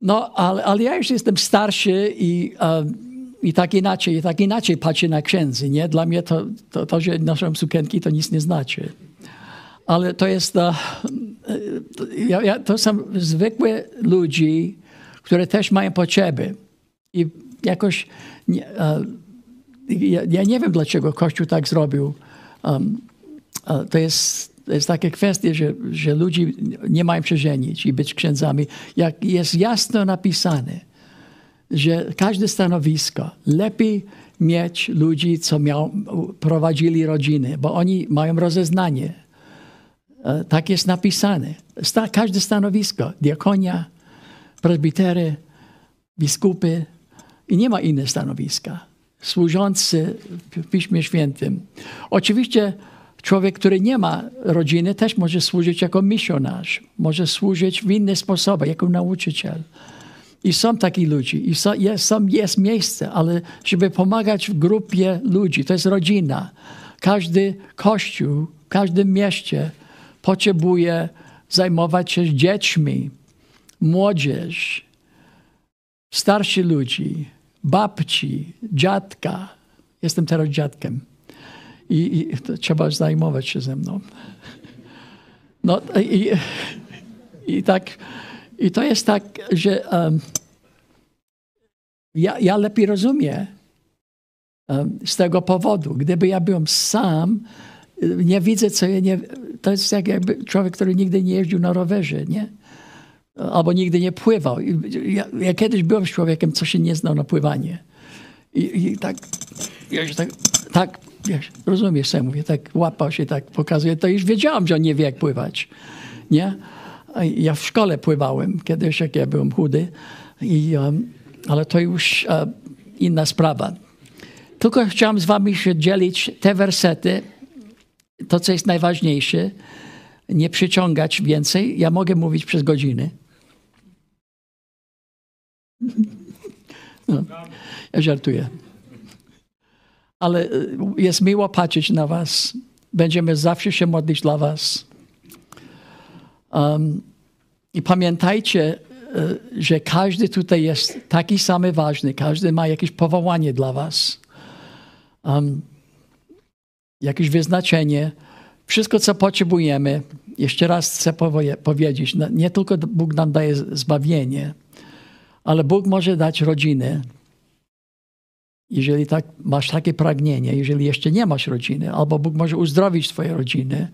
No, ale, ale ja już jestem starszy i, um, i tak inaczej, i tak inaczej patrzę na księdzy, nie? Dla mnie to, to, to że noszą sukienki, to nic nie znaczy. Ale to jest, uh, ja, ja, to są zwykłe ludzi, które też mają potrzeby. I jakoś nie, uh, ja, ja nie wiem, dlaczego Kościół tak zrobił. Um, to jest, to jest taka kwestia, że, że ludzie nie mają się żenić i być księdzami. Jak jest jasno napisane, że każde stanowisko lepiej mieć ludzi, co miał, prowadzili rodziny, bo oni mają rozeznanie. E, Tak jest napisane. Sta, każde stanowisko, diakonia, prezbitery, biskupy i nie ma inne stanowiska. Służący w Piśmie Świętym. Oczywiście człowiek, który nie ma rodziny, też może służyć jako misjonarz, może służyć w inny sposób, jako nauczyciel. I są taki ludzie, i są, jest, są, jest miejsce, ale żeby pomagać w grupie ludzi, to jest rodzina. Każdy kościół, w każdym mieście potrzebuje zajmować się dziećmi, młodzież, starsi ludzi, babci, dziadka. Jestem teraz dziadkiem i, i trzeba zajmować się ze mną. No i, i tak, i to jest tak, że um, ja, ja lepiej rozumiem um, z tego powodu. Gdyby ja byłem sam, nie widzę, co ja nie. To jest jak jakby człowiek, który nigdy nie jeździł na rowerze, nie? Albo nigdy nie pływał. Ja, ja kiedyś byłem człowiekiem, co się nie znał na pływanie. I, i tak, ja się tak, tak wiesz, rozumiesz, co ja mówię, tak łapał się, tak pokazuje. To już wiedziałam, że on nie wie, jak pływać. Nie? Ja w szkole pływałem kiedyś, jak ja byłem chudy, i, um, ale to już uh, inna sprawa. Tylko chciałam z wami się dzielić te wersety, to, co jest najważniejsze, nie przyciągać więcej. Ja mogę mówić przez godziny. No, ja żartuję. Ale y, jest miło patrzeć na was. Będziemy zawsze się modlić dla was. Um, I pamiętajcie, y, że każdy tutaj jest taki sam ważny. Każdy ma jakieś powołanie dla was. Um, jakieś wyznaczenie. Wszystko, co potrzebujemy, jeszcze raz chcę powiedzieć, no, nie tylko Bóg nam daje zbawienie, ale Bóg może dać rodzinę. Jeżeli tak, masz takie pragnienie, jeżeli jeszcze nie masz rodziny, albo Bóg może uzdrowić twoje rodziny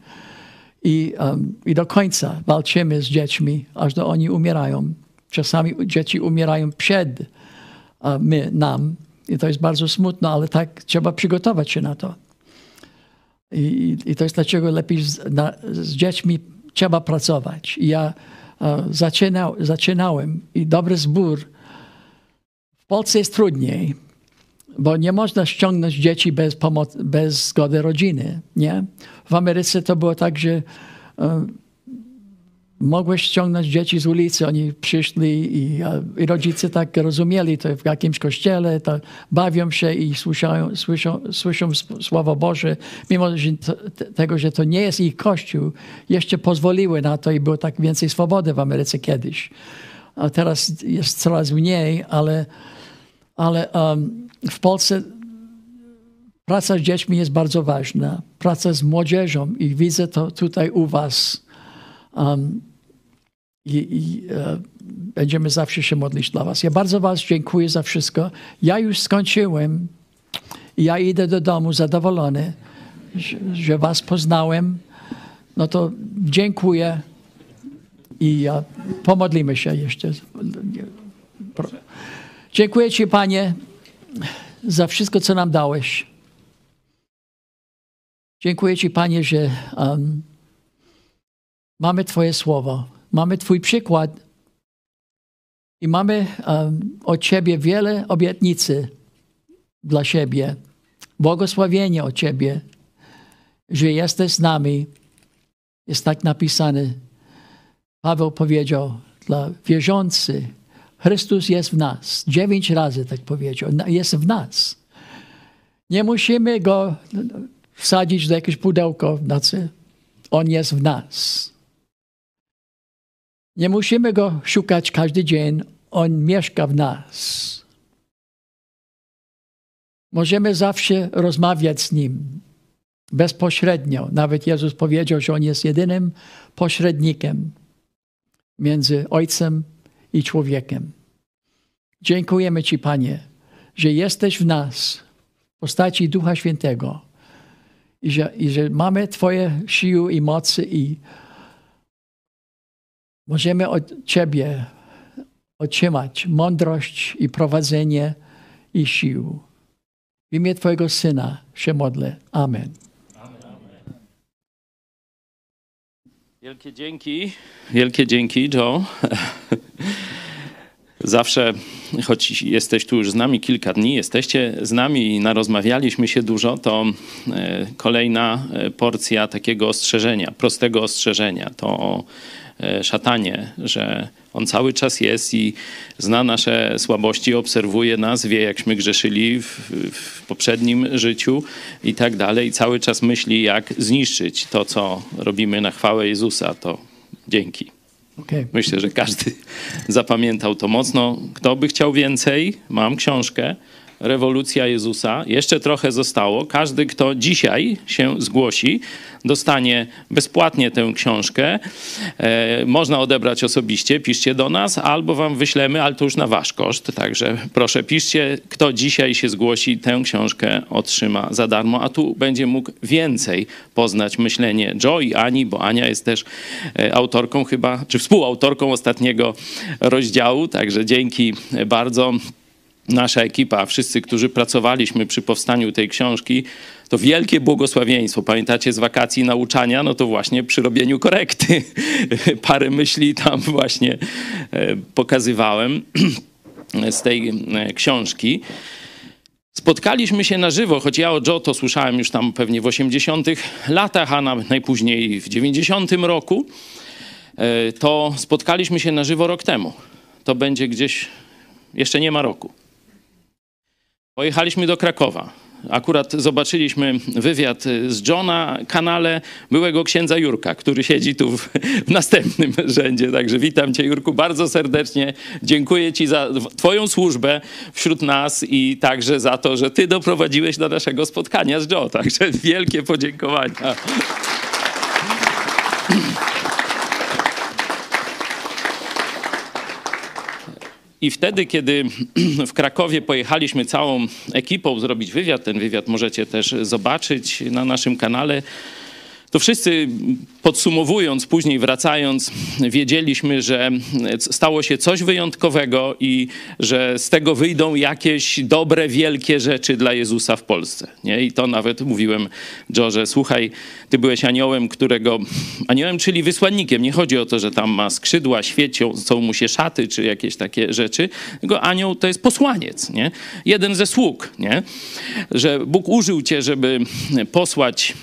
i, um, i do końca walczymy z dziećmi, aż do oni umierają. Czasami dzieci umierają przed uh, my, nam i to jest bardzo smutno, ale tak trzeba przygotować się na to. I, I to jest dlaczego lepiej z, na, z dziećmi trzeba pracować. I ja zaczynał, zaczynałem i dobry zbór. W Polsce jest trudniej, bo nie można ściągnąć dzieci bez, bez zgody rodziny. Nie? W Ameryce to było tak, że e, mogłeś ściągnąć dzieci z ulicy, oni przyszli i, i rodzice tak rozumieli to w jakimś kościele, to bawią się i słyszą, słyszą Słowo Boże, mimo że to, te- tego, że to nie jest ich kościół, jeszcze pozwoliły na to i było tak więcej swobody w Ameryce kiedyś. A teraz jest coraz mniej, ale, ale um, w Polsce praca z dziećmi jest bardzo ważna. Praca z młodzieżą i widzę to tutaj u was. Um, i, i e, będziemy zawsze się modlić dla Was. Ja bardzo Was dziękuję za wszystko. Ja już skończyłem ja idę do domu zadowolony, że, że Was poznałem. No to dziękuję i e, pomodlimy się jeszcze. Dziękuję Ci, Panie, za wszystko, co nam dałeś. Dziękuję Ci, Panie, że um, mamy Twoje słowo, mamy Twój przykład i mamy um, od Ciebie wiele obietnicy dla siebie, błogosławienie od Ciebie, że jesteś z nami. Jest tak napisane. Paweł powiedział dla wierzących, Chrystus jest w nas. Dziewięć razy tak powiedział. Jest w nas. Nie musimy go wsadzić do jakiegoś pudełko w nocy. On jest w nas. Nie musimy go szukać każdy dzień. On mieszka w nas. Możemy zawsze rozmawiać z nim bezpośrednio. Nawet Jezus powiedział, że on jest jedynym pośrednikiem między Ojcem i człowiekiem. Dziękujemy Ci, Panie, że jesteś w nas, postaci Ducha Świętego. I że, I że mamy Twoje siły i mocy i możemy od Ciebie otrzymać mądrość i prowadzenie i sił. W imię Twojego Syna się modlę. Amen. Wielkie dzięki, wielkie dzięki, Joe. <laughs> Zawsze, choć jesteś tu już z nami kilka dni, jesteście z nami i narozmawialiśmy się dużo, to e, kolejna e, porcja takiego ostrzeżenia, prostego ostrzeżenia. To o szatanie, że on cały czas jest i zna nasze słabości, obserwuje nas, wie jakśmy grzeszyli w, w poprzednim życiu i tak dalej. I cały czas myśli, jak zniszczyć to, co robimy na chwałę Jezusa. To dzięki. Okay. Myślę, że każdy zapamiętał to mocno. Kto by chciał więcej, mam książkę. Rewolucja Jezusa. Jeszcze trochę zostało. Każdy, kto dzisiaj się zgłosi, dostanie bezpłatnie tę książkę. E, można odebrać osobiście, piszcie do nas, albo wam wyślemy, ale to już na wasz koszt. Także proszę, piszcie, kto dzisiaj się zgłosi, tę książkę otrzyma za darmo, a tu będzie mógł więcej poznać myślenie Joe i Ani, bo Ania jest też e, autorką chyba, czy współautorką ostatniego rozdziału. Także dzięki bardzo nasza ekipa, wszyscy, którzy pracowaliśmy przy powstaniu tej książki, to wielkie błogosławieństwo. Pamiętacie z wakacji nauczania? No to właśnie przy robieniu korekty. <laughs> Parę myśli tam właśnie e, pokazywałem z tej e, książki. Spotkaliśmy się na żywo, choć ja o Joe to słyszałem już tam pewnie w 80 latach, a najpóźniej w 90 roku. E, To spotkaliśmy się na żywo rok temu. To będzie gdzieś, jeszcze nie ma roku. Pojechaliśmy do Krakowa. Akurat zobaczyliśmy wywiad z Johna na kanale byłego księdza Jurka, który siedzi tu w, w następnym <laughs> rzędzie. Także witam cię, Jurku, bardzo serdecznie. Dziękuję ci za twoją służbę wśród nas i także za to, że ty doprowadziłeś do naszego spotkania z Joe. Także wielkie podziękowania. I wtedy, kiedy <clears throat> w Krakowie pojechaliśmy całą ekipą zrobić wywiad, ten wywiad możecie też zobaczyć na naszym kanale, to wszyscy podsumowując, później wracając, wiedzieliśmy, że stało się coś wyjątkowego i że z tego wyjdą jakieś dobre, wielkie rzeczy dla Jezusa w Polsce. Nie? I to nawet mówiłem że słuchaj, ty byłeś aniołem, którego... Aniołem, czyli wysłannikiem. Nie chodzi o to, że tam ma skrzydła, świecią, są mu się szaty, czy jakieś takie rzeczy. Tylko anioł to jest posłaniec, nie? Jeden ze sług, nie? Że Bóg użył cię, żeby posłać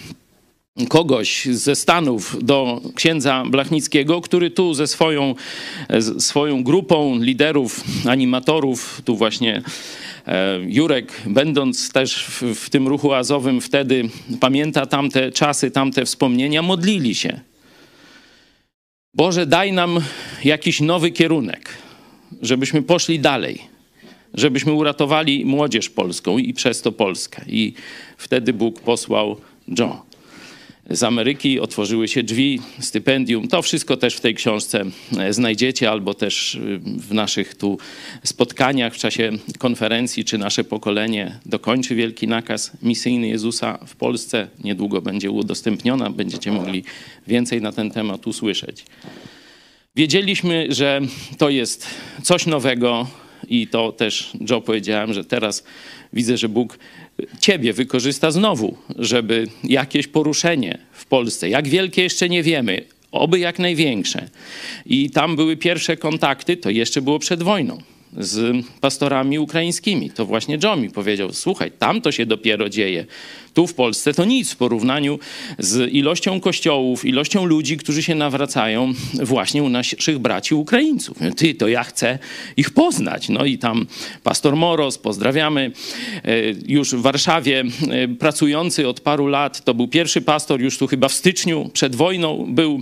kogoś ze Stanów do księdza Blachnickiego, który tu ze swoją, z swoją grupą liderów, animatorów, tu właśnie e, Jurek, będąc też w, w tym ruchu azowym wtedy, pamięta tamte czasy, tamte wspomnienia, modlili się. Boże, daj nam jakiś nowy kierunek, żebyśmy poszli dalej, żebyśmy uratowali młodzież polską i przez to Polskę. I wtedy Bóg posłał Joe z Ameryki, otworzyły się drzwi, stypendium. To wszystko też w tej książce e, znajdziecie, albo też y, w naszych tu spotkaniach w czasie konferencji, czy nasze pokolenie dokończy wielki nakaz misyjny Jezusa w Polsce. Niedługo będzie udostępniona, będziecie mogli więcej na ten temat usłyszeć. Wiedzieliśmy, że to jest coś nowego i to też Joe powiedziałem, że teraz widzę, że Bóg ciebie wykorzysta znowu, żeby jakieś poruszenie w Polsce, jak wielkie jeszcze nie wiemy, oby jak największe. I tam były pierwsze kontakty, to jeszcze było przed wojną z pastorami ukraińskimi. To właśnie John mi powiedział, słuchaj, tam to się dopiero dzieje. Tu w Polsce to nic w porównaniu z ilością kościołów, ilością ludzi, którzy się nawracają właśnie u naszych braci Ukraińców. Ty, to ja chcę ich poznać. No i tam pastor Moros, pozdrawiamy, e, już w Warszawie e, pracujący od paru lat, to był pierwszy pastor już tu chyba w styczniu przed wojną był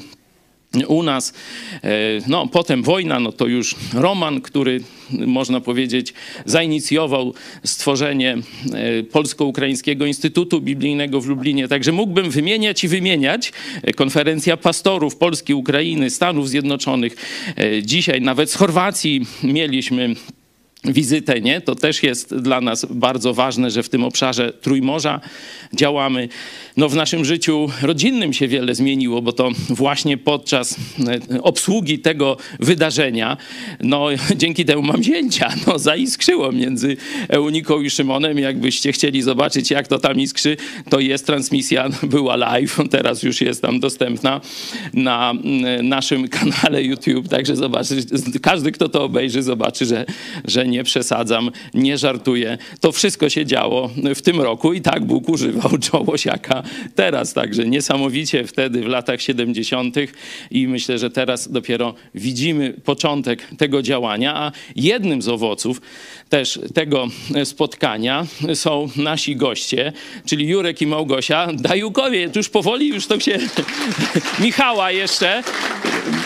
u nas. E, no, potem wojna, no to już Roman, który można powiedzieć zainicjował stworzenie e, Polsko-Ukraińskiego Instytutu Biblijnego w Lublinie. Także mógłbym wymieniać i wymieniać. E, Konferencja pastorów Polski, Ukrainy, Stanów Zjednoczonych. Dzisiaj nawet z Chorwacji mieliśmy wizytę, nie? To też jest dla nas bardzo ważne, że w tym obszarze Trójmorza działamy. No w naszym życiu rodzinnym się wiele zmieniło, bo to właśnie podczas e, obsługi tego wydarzenia, no <laughs> dzięki temu mam zięcia, <laughs> no zaiskrzyło między Euniką i Szymonem. Jakbyście chcieli zobaczyć, jak to tam iskrzy, to jest transmisja, była live, <laughs> teraz już jest tam dostępna na mm, naszym kanale YouTube, także zobaczy, każdy, kto to obejrzy, zobaczy, że, że nie przesadzam, nie żartuję. To wszystko się działo w tym roku i tak Bóg używał <laughs> Joe teraz, także niesamowicie wtedy w latach 70. i myślę, że teraz dopiero widzimy początek tego działania, a jednym z owoców też tego spotkania są nasi goście, czyli Jurek i Małgosia Dajukowie. Już powoli, już to się... <laughs> Michała jeszcze.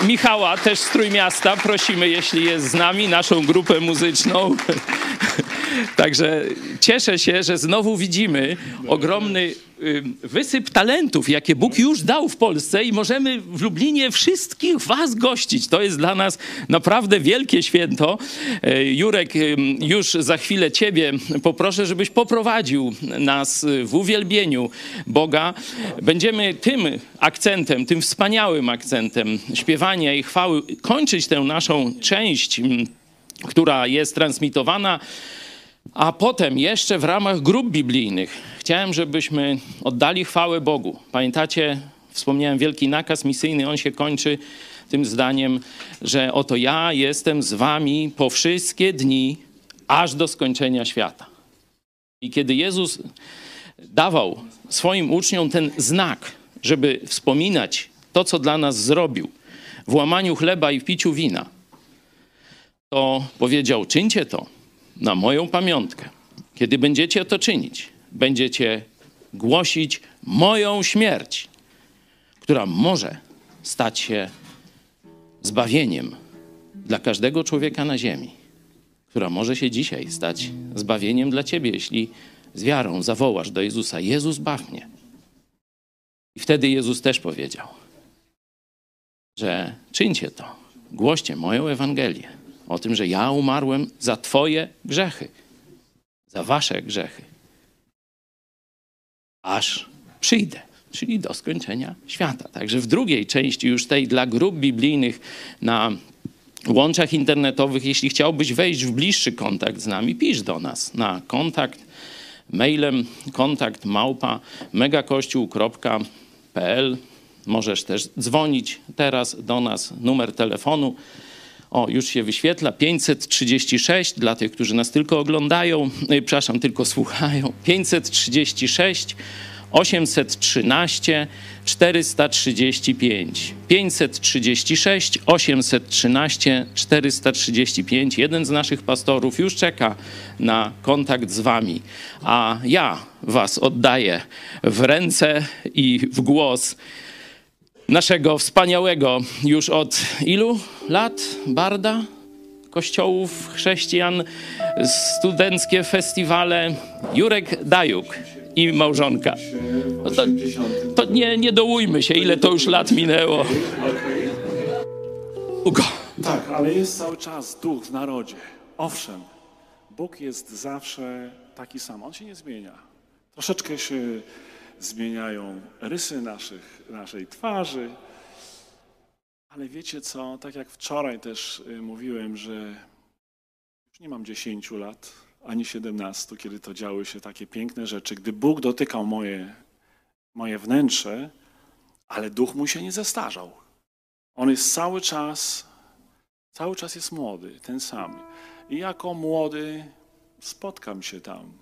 Michała też z Trójmiasta. Prosimy, jeśli jest z nami, naszą grupę muzyczną. <laughs> Także cieszę się, że znowu widzimy ogromny wysyp talentów, jakie Bóg już dał w Polsce i możemy w Lublinie wszystkich was gościć. To jest dla nas naprawdę wielkie święto. E, Jurek, y, już za chwilę ciebie poproszę, żebyś poprowadził nas w uwielbieniu Boga. Będziemy tym akcentem, tym wspaniałym akcentem śpiewania i chwały kończyć tę naszą część, która jest transmitowana a potem jeszcze w ramach grup biblijnych chciałem, żebyśmy oddali chwałę Bogu. Pamiętacie, wspomniałem wielki nakaz misyjny, on się kończy tym zdaniem, że oto ja jestem z wami po wszystkie dni, aż do skończenia świata. I kiedy Jezus dawał swoim uczniom ten znak, żeby wspominać to, co dla nas zrobił w łamaniu chleba i w piciu wina, to powiedział: czyńcie to na moją pamiątkę. Kiedy będziecie to czynić, będziecie głosić moją śmierć, która może stać się zbawieniem dla każdego człowieka na ziemi, która może się dzisiaj stać zbawieniem dla ciebie, jeśli z wiarą zawołasz do Jezusa: Jezus, baw mnie. I wtedy Jezus też powiedział, że czyńcie to, głoście moją Ewangelię o tym, że ja umarłem za Twoje grzechy, za Wasze grzechy, aż przyjdę, czyli do skończenia świata. Także w drugiej części, już tej dla grup biblijnych na łączach internetowych, jeśli chciałbyś wejść w bliższy kontakt z nami, pisz do nas na kontakt mailem kontakt małpa megakościół.pl. Możesz też dzwonić teraz do nas, numer telefonu o, już się wyświetla. 536 dla tych, którzy nas tylko oglądają, yy, przepraszam, tylko słuchają. 536 813 435. 536 813 435. Jeden z naszych pastorów już czeka na kontakt z wami, a ja was oddaję w ręce i w głos naszego wspaniałego już od ilu lat barda kościołów chrześcijan, studenckie festiwale Jurek Dajuk i małżonka. No to to nie, nie dołujmy się, ile to już lat minęło. Ugo. Tak, ale jest cały czas duch w narodzie. Owszem, Bóg jest zawsze taki sam. On się nie zmienia. Troszeczkę się zmieniają rysy naszych, naszej twarzy. Ale wiecie co? Tak jak wczoraj też y, mówiłem, że już nie mam 10 lat, ani 17, kiedy to działy się takie piękne rzeczy. Gdy Bóg dotykał moje, moje wnętrze, ale duch mu się nie zestarzał. On jest cały czas, cały czas jest młody, ten sam. I jako młody spotkam się tam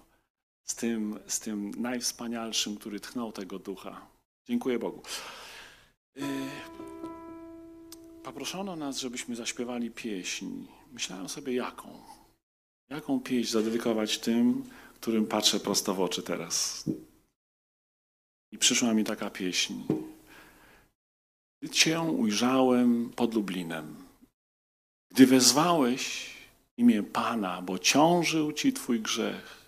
z tym, z tym najwspanialszym, który tchnął tego ducha. Dziękuję Bogu. Y, Poproszono nas, żebyśmy zaśpiewali pieśń. Myślałem sobie, jaką? Jaką pieśń zadedykować tym, którym patrzę prosto w oczy teraz? I przyszła mi taka pieśń. Gdy Cię ujrzałem pod Lublinem, gdy wezwałeś imię Pana, bo ciążył Ci Twój grzech.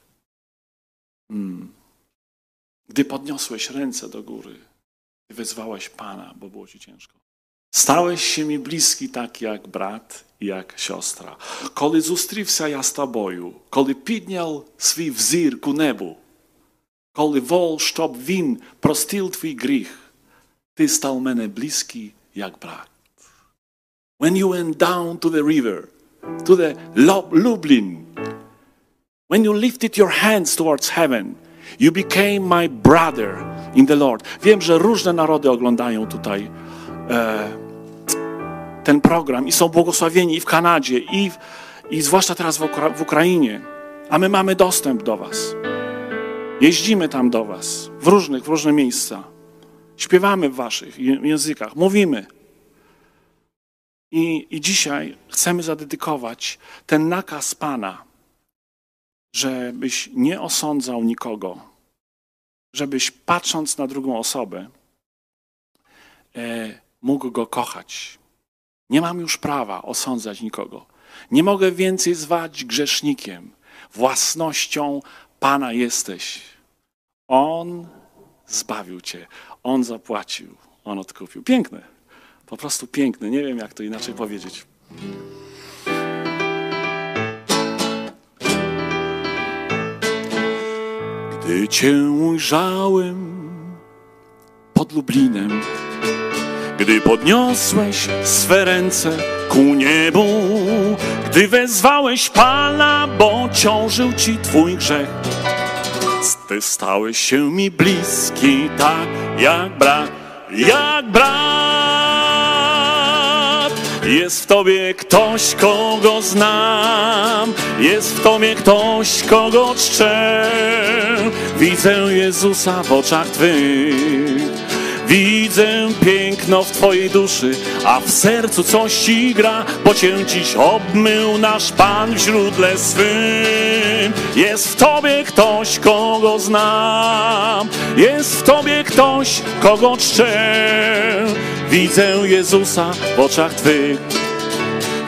gdy podniosłeś ręce do góry, gdy wezwałeś Pana, bo było Ci ciężko. Stałeś się mi bliski tak jak brat i jak siostra. Коли зустрівся я з тобою, коли підняв свій взір ku небу, коли вол, щоб він простив твій гріх, ти став мене близький як брат. When you went down to the river, to the Lu- Lublin, when you lifted your hands towards heaven, you became my brother in the Lord. Wiem, że różne narody oglądają tutaj e, ten program i są błogosławieni i w Kanadzie, i, w, i zwłaszcza teraz w, Ukra- w Ukrainie. A my mamy dostęp do Was. Jeździmy tam do Was, w różnych, w różne miejsca. Śpiewamy w Waszych językach, mówimy. I, I dzisiaj chcemy zadedykować ten nakaz Pana, żebyś nie osądzał nikogo, żebyś patrząc na drugą osobę, e, mógł go kochać. Nie mam już prawa osądzać nikogo. Nie mogę więcej zwać grzesznikiem. Własnością Pana jesteś. On zbawił cię, On zapłacił, On odkupił. Piękne, po prostu piękne. Nie wiem, jak to inaczej powiedzieć. Gdy Cię ujrzałem pod Lublinem, gdy podniosłeś swe ręce ku niebu, gdy wezwałeś Pana, bo ciążył Ci Twój grzech. Ty stałeś się mi bliski, tak jak brat, jak brat. Jest w Tobie ktoś, kogo znam, jest w Tobie ktoś, kogo czczę. Widzę Jezusa w oczach Twych. Widzę piękno w Twojej duszy, a w sercu coś ci gra, bo Cię dziś obmył nasz Pan w źródle swym. Jest w Tobie ktoś, kogo znam, jest w Tobie ktoś, kogo czczę. Widzę Jezusa w oczach Twych.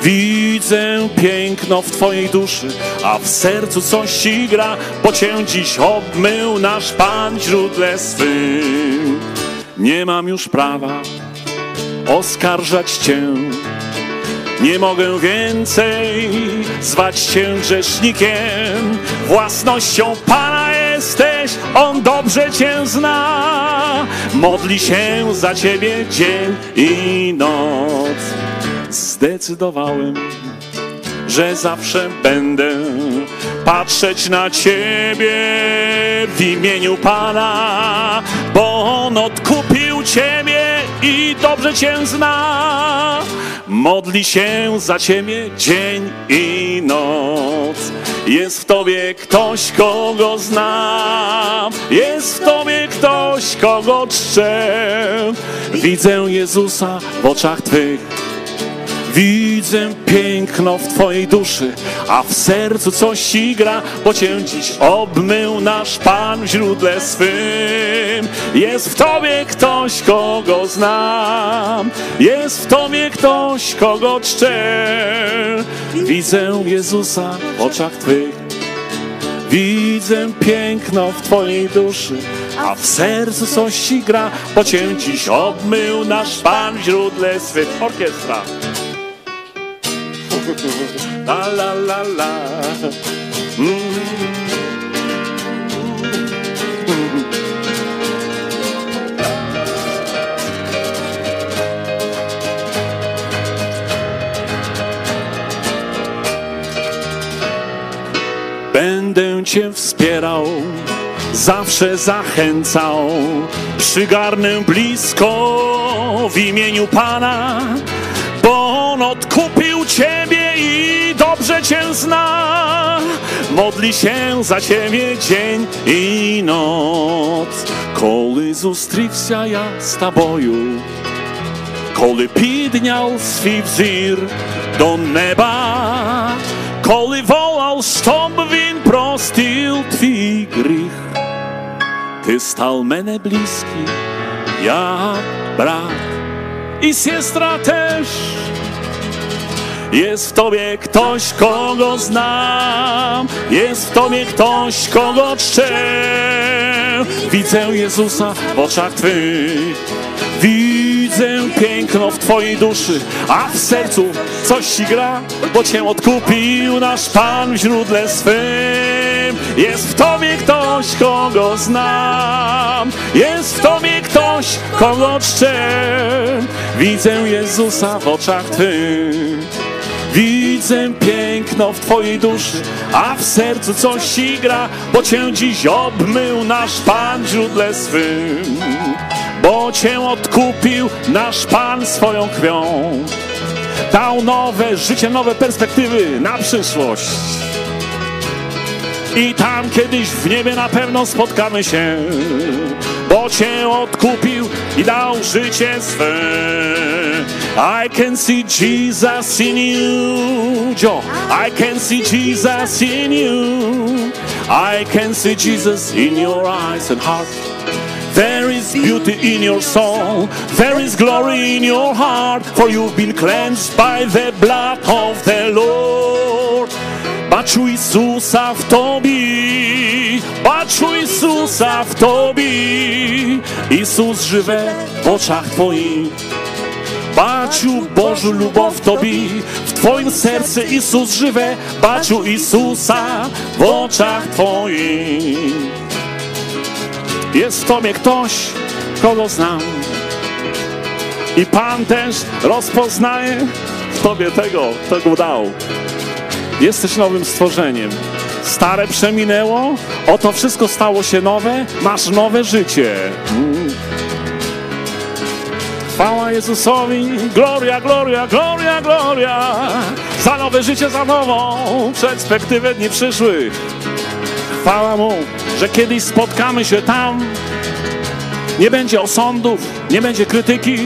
Widzę piękno w Twojej duszy, a w sercu coś ci gra, bo Cię dziś obmył nasz Pan źródle swym. Nie mam już prawa oskarżać Cię. Nie mogę więcej zwać Cię grzesznikiem. Własnością Pana jesteś, On dobrze Cię zna. Modli się za Ciebie dzień i noc. Zdecydowałem, że zawsze będę patrzeć na Ciebie w imieniu Pana, bo On odkupił Ciebie i dobrze Cię zna. Modli się za Ciebie dzień i noc. Jest w Tobie ktoś, kogo znam. Jest w Tobie ktoś, kogo czczę. Widzę Jezusa w oczach Twych. Widzę piękno w Twojej duszy, a w sercu coś ci gra, bo Cię dziś obmył nasz Pan w źródle swym. Jest w Tobie ktoś, kogo znam, jest w Tobie ktoś, kogo czczę. Widzę Jezusa w oczach Twych. Widzę piękno w Twojej duszy, a w sercu coś ci gra, bo Cię dziś obmył nasz Pan w źródle swych. Orkiestra. La la la la. Będę Cię wspierał, zawsze zachęcał, przygarnę blisko w imieniu Pana, bo On odkupił Ciebie i dobrze Cię zna. Modli się za Ciebie dzień i noc. Коли зустрівся я з тобою, коли підняв свій взір до неба, коли волав, щоб він простив твій гріх, ти став мене близький, як брат i siestra też. Jest w tobie ktoś, kogo znam, jest w tobie ktoś, kogo czczę. Widzę Jezusa w oczach twych, widzę piękno w Twojej duszy, a w sercu coś ci gra, bo Cię odkupił nasz Pan w źródle swym. Jest w Tobie ktoś, kogo znam, jest w Tobie ktoś, kogo czczę. Widzę Jezusa w oczach Twych. Widzę piękno w Twojej duszy, a w sercu coś ci gra, bo Cię dziś obmył nasz Pan w źródle swym. Bo Cię odkupił nasz Pan swoją krwią. Dał nowe życie, nowe perspektywy na przyszłość. I tam kiedyś w niebie na pewno spotkamy się, bo Cię odkupił i dał życie swe. I can see Jesus in you, Joe. I can see Jesus in you. I can see Jesus in your eyes and heart. There is beauty in your soul, there is glory in your heart, for you've been cleansed by the blood of the Lord. Baczu Jezusa w Tobie, baczu Jezusa w Tobie, Jezus żywe w oczach Twoich. Baciu Bożu lubow w Tobie, w Twoim sercu Jezus żywe, Baciu Jezusa w oczach Twoich. Jest w Tobie ktoś, kogo znam. I Pan też rozpoznaje w Tobie tego, kto Go dał. Jesteś nowym stworzeniem. Stare przeminęło, oto wszystko stało się nowe, masz nowe życie. Chwała Jezusowi, gloria, gloria, gloria, gloria, za nowe życie, za nową perspektywę dni przyszłych. Chwała Mu, że kiedyś spotkamy się tam, nie będzie osądów, nie będzie krytyki,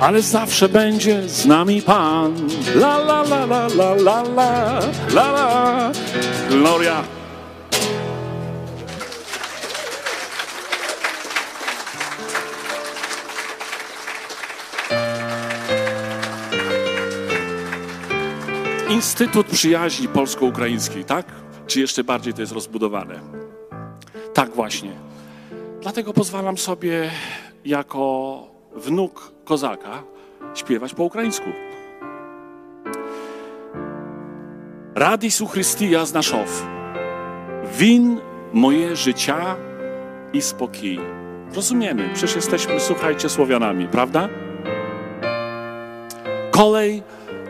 ale zawsze będzie z nami Pan. La la la la la la la la la. Gloria. Instytut Przyjaźni Polsko-Ukraińskiej, tak? Czy jeszcze bardziej to jest rozbudowane? Tak właśnie. Dlatego pozwalam sobie jako wnuk kozaka śpiewać po ukraińsku. Radis Uchrystia znaszow. Win moje życia i spokój. Rozumiemy, przecież jesteśmy, słuchajcie, Słowianami, prawda? Kolej,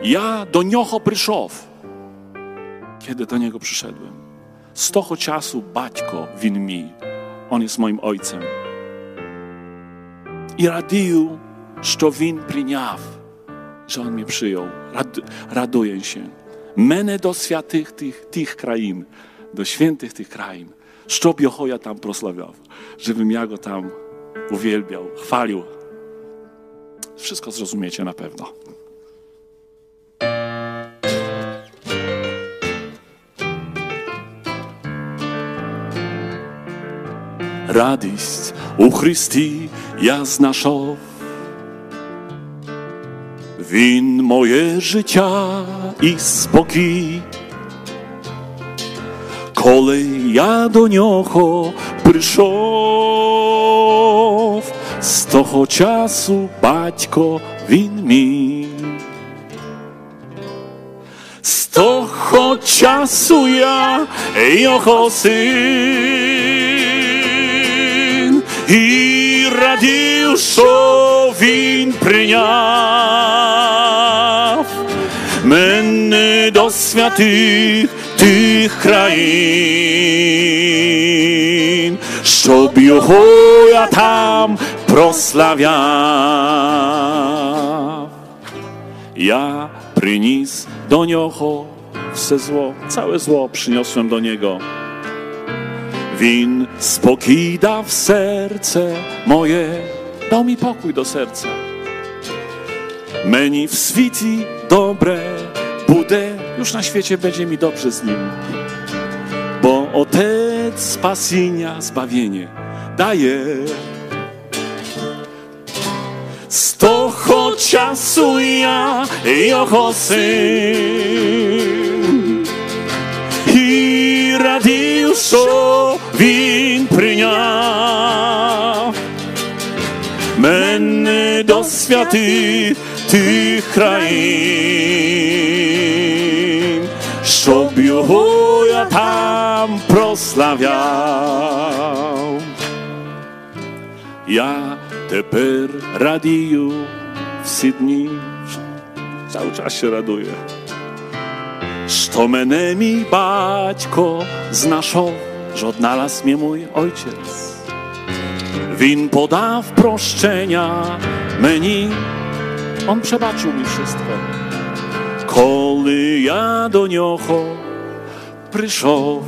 ja do niocho pryszow. Kiedy do niego przyszedłem? Stocho czasu baćko win mi. On jest moim ojcem I радію, що він прийняв, że on mnie przyjął. Rad, raduję się. Мене до святих тих, тих країн, до świętych tych krain, щоб його я tam proslawiał, żebym ja go tam uwielbiał, chwalił. Wszystko zrozumiecie na pewno. Радість у Христі я знайшов. Він моє життя і спокій. Коли я до нього прийшов, з того часу батько він мій. З того часу я його син, і радів, що він прийняв мене до святих тих країн, щоб його я там прославляв. Ja przyniósł do niego все zło, całe zło przyniosłem do niego. win. Spokój da w serce moje, dał mi pokój do serca. Meni w switi dobre, budę już na świecie będzie mi dobrze z nim. Bo Otec spasienia, zbawienie daje. Sto czasu ja i oho syn. I radiuszo що він прийняв святих тих країн, щоб його я там прославляв. Я тепер радію всі дні, cały czas się raduję. Що мене мій батько знайшов, że odnalazł mnie mój ojciec. Він подав прощення мені, Он przebaczył mi wszystko. Коли я до нього прийшов.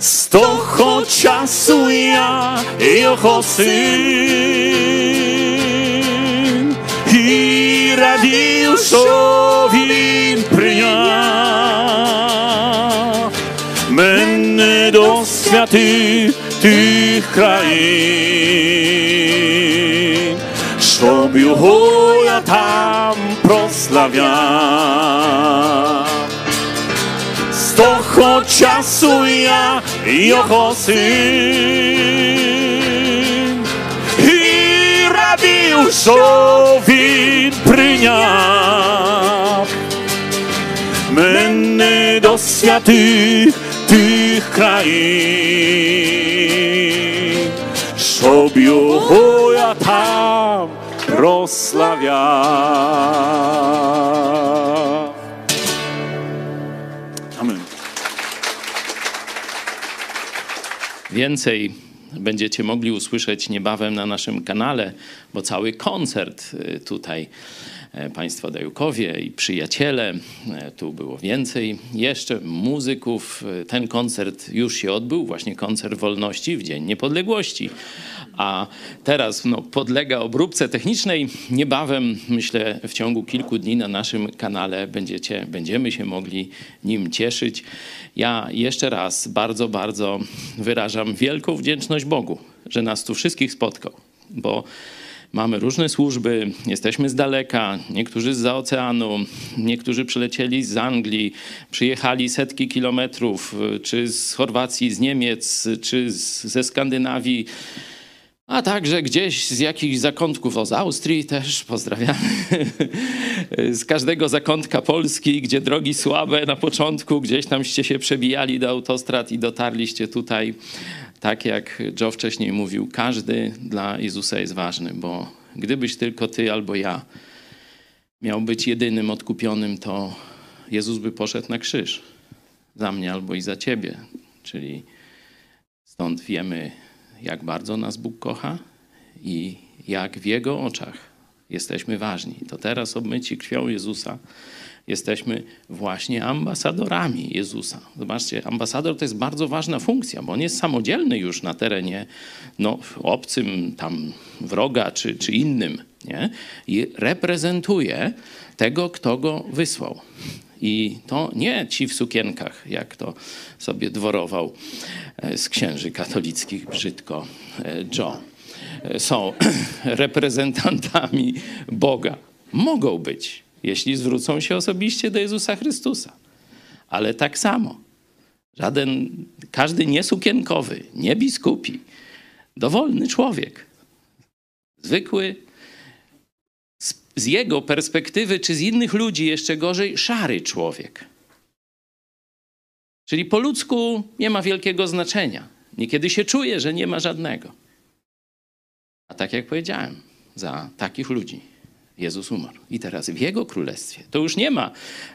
З того часу я його син і радів, що він прийняв Святих тих країн, щоб його я там прославляв. З того часу я його син і радів, що він прийняв мене до святих tych krain. Šobjuhoja tam proslavia. Amen. Więcej będziecie mogli usłyszeć niebawem na naszym kanale, bo cały koncert y, tutaj Państwo Dajukowie i przyjaciele, e, tu było więcej jeszcze muzyków. E, Ten koncert już się odbył, właśnie koncert wolności w Dzień Niepodległości. A teraz no, podlega obróbce technicznej. Niebawem, myślę, w ciągu kilku dni na naszym kanale będziecie, będziemy się mogli nim cieszyć. Ja jeszcze raz bardzo, bardzo wyrażam wielką wdzięczność Bogu, że nas tu wszystkich spotkał, bo mamy różne służby, jesteśmy z daleka, niektórzy z oceanu, niektórzy przylecieli z Anglii, przyjechali setki kilometrów, czy z Chorwacji, z Niemiec, czy z, ze Skandynawii. A także gdzieś z jakichś zakątków, o z Austrii też pozdrawiamy. <laughs> z każdego zakątka Polski, gdzie drogi słabe na początku, gdzieś tamście się przebijali do autostrad i dotarliście tutaj. Tak jak Joe wcześniej mówił, każdy dla Jezusa jest ważny, bo gdybyś tylko ty albo ja miał być jedynym odkupionym, to Jezus by poszedł na krzyż za mnie albo i za ciebie. Czyli stąd wiemy, jak bardzo nas Bóg kocha i jak w Jego oczach jesteśmy ważni. To teraz obmyci krwią Jezusa jesteśmy właśnie ambasadorami Jezusa. Zobaczcie, ambasador to jest bardzo ważna funkcja, bo on jest samodzielny już na terenie no, obcym, tam wroga czy, czy innym. Nie? I reprezentuje tego, kto go wysłał. I to nie ci w sukienkach, jak to sobie dworował e, z księży katolickich brzydko e, Joe. E, Są <clears throat> reprezentantami Boga. Mogą być, jeśli zwrócą się osobiście do Jezusa Chrystusa. Ale tak samo, żaden, każdy niesukienkowy, nie biskupi, dowolny człowiek, zwykły, z, z jego perspektywy, czy z innych ludzi jeszcze gorzej, szary człowiek. Czyli po ludzku nie ma wielkiego znaczenia. Niekiedy się czuje, że nie ma żadnego. A tak jak powiedziałem, za takich ludzi Jezus umarł. I teraz w Jego królestwie to już nie ma.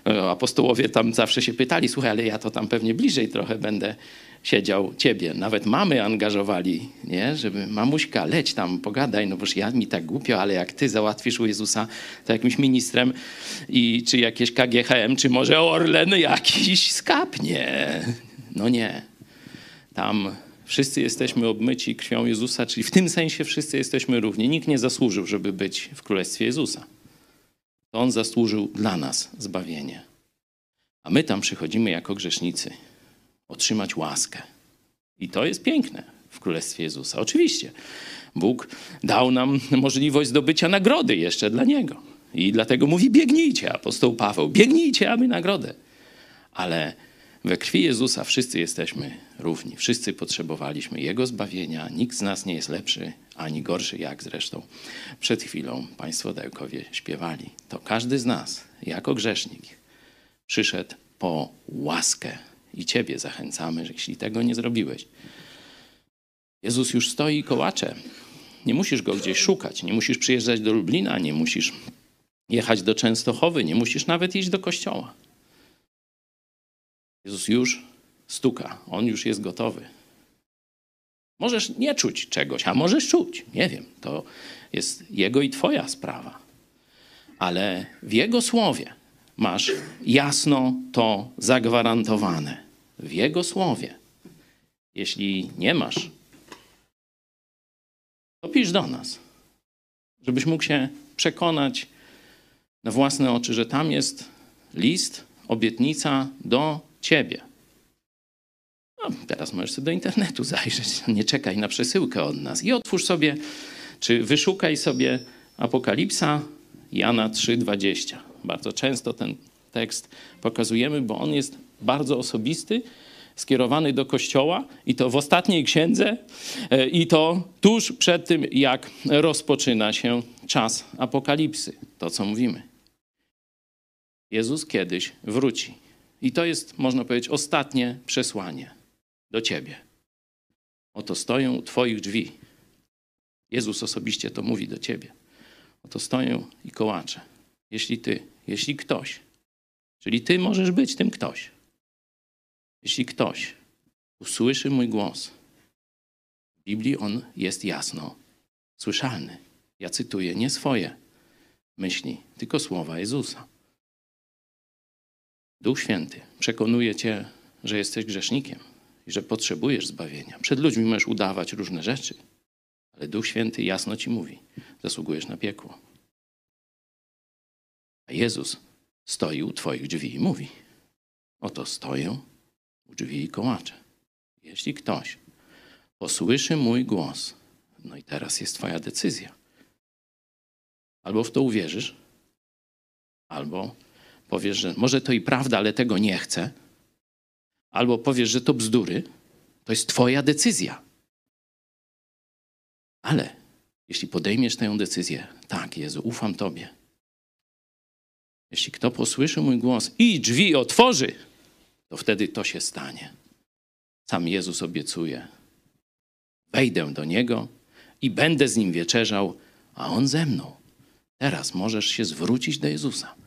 e, Apostołowie tam zawsze się pytali, słuchaj, ale ja to tam pewnie bliżej trochę będę siedział ciebie. Nawet mamy angażowali, nie? żeby mamuśka, leć tam, pogadaj, no boż ja mi tak głupio, ale jak ty załatwisz u Jezusa, to jakimś ministrem i czy jakieś KGHM, czy może Orlen jakiś skapnie. No nie. Tam wszyscy jesteśmy obmyci krwią Jezusa, czyli w tym sensie wszyscy jesteśmy równi. Nikt nie zasłużył, żeby być w Królestwie Jezusa. To On zasłużył dla nas zbawienie. A my tam przychodzimy jako grzesznicy otrzymać łaskę. I to jest piękne w Królestwie Jezusa. Oczywiście, Bóg dał nam możliwość zdobycia nagrody jeszcze dla Niego. I dlatego mówi: biegnijcie, apostoł Paweł, biegnijcie, aby nagrodę. Ale We krwi Jezusa wszyscy jesteśmy równi. Wszyscy potrzebowaliśmy Jego zbawienia. Nikt z nas nie jest lepszy ani gorszy, jak zresztą przed chwilą Państwo Dełkowie śpiewali. To każdy z nas, jako grzesznik, przyszedł po łaskę. I Ciebie zachęcamy, że jeśli tego nie zrobiłeś, Jezus już stoi i kołacze. Nie musisz go gdzieś szukać, nie musisz przyjeżdżać do Lublina, nie musisz jechać do Częstochowy, nie musisz nawet iść do kościoła. Jezus już stuka, on już jest gotowy. Możesz nie czuć czegoś, a możesz czuć, nie wiem, to jest jego i twoja sprawa. Ale w jego słowie masz jasno to zagwarantowane. W jego słowie. Jeśli nie masz, to pisz do nas, żebyś mógł się przekonać na własne oczy, że tam jest list, obietnica do ciebie. No, teraz możesz sobie do internetu <laughs> zajrzeć. Nie czekaj na przesyłkę od nas. I otwórz sobie, czy wyszukaj sobie Apokalipsa Jana 3,20. Bardzo często ten tekst pokazujemy, bo on jest bardzo osobisty, skierowany do Kościoła i to w ostatniej księdze e, i to tuż przed tym, jak rozpoczyna się czas Apokalipsy. To, co mówimy. Jezus kiedyś wróci. I to jest, można powiedzieć, ostatnie przesłanie do ciebie. Oto stoją u twoich drzwi. Jezus osobiście to mówi do ciebie. Oto stoją i kołacze. Jeśli ty, jeśli ktoś, czyli ty możesz być tym ktoś. Jeśli ktoś usłyszy mój głos, w Biblii on jest jasno słyszalny. Ja cytuję nie swoje myśli, tylko słowa Jezusa. Duch Święty przekonuje cię, że jesteś grzesznikiem i że potrzebujesz zbawienia. Przed ludźmi możesz udawać różne rzeczy, ale Duch Święty jasno ci mówi: zasługujesz na piekło. A Jezus stoi u twoich drzwi i mówi: Oto stoję u drzwi i kołaczę. Jeśli ktoś posłyszy mój głos, no i teraz jest twoja decyzja. Albo w to uwierzysz, albo powiesz, że może to i prawda, ale tego nie chcę, albo powiesz, że to bzdury, to jest Twoja decyzja. Ale jeśli podejmiesz tę decyzję, tak, Jezu, ufam Tobie. Jeśli kto posłyszy mój głos i drzwi otworzy, to wtedy to się stanie. Sam Jezus obiecuje: Wejdę do niego i będę z nim wieczerzał, a on ze mną. Teraz możesz się zwrócić do Jezusa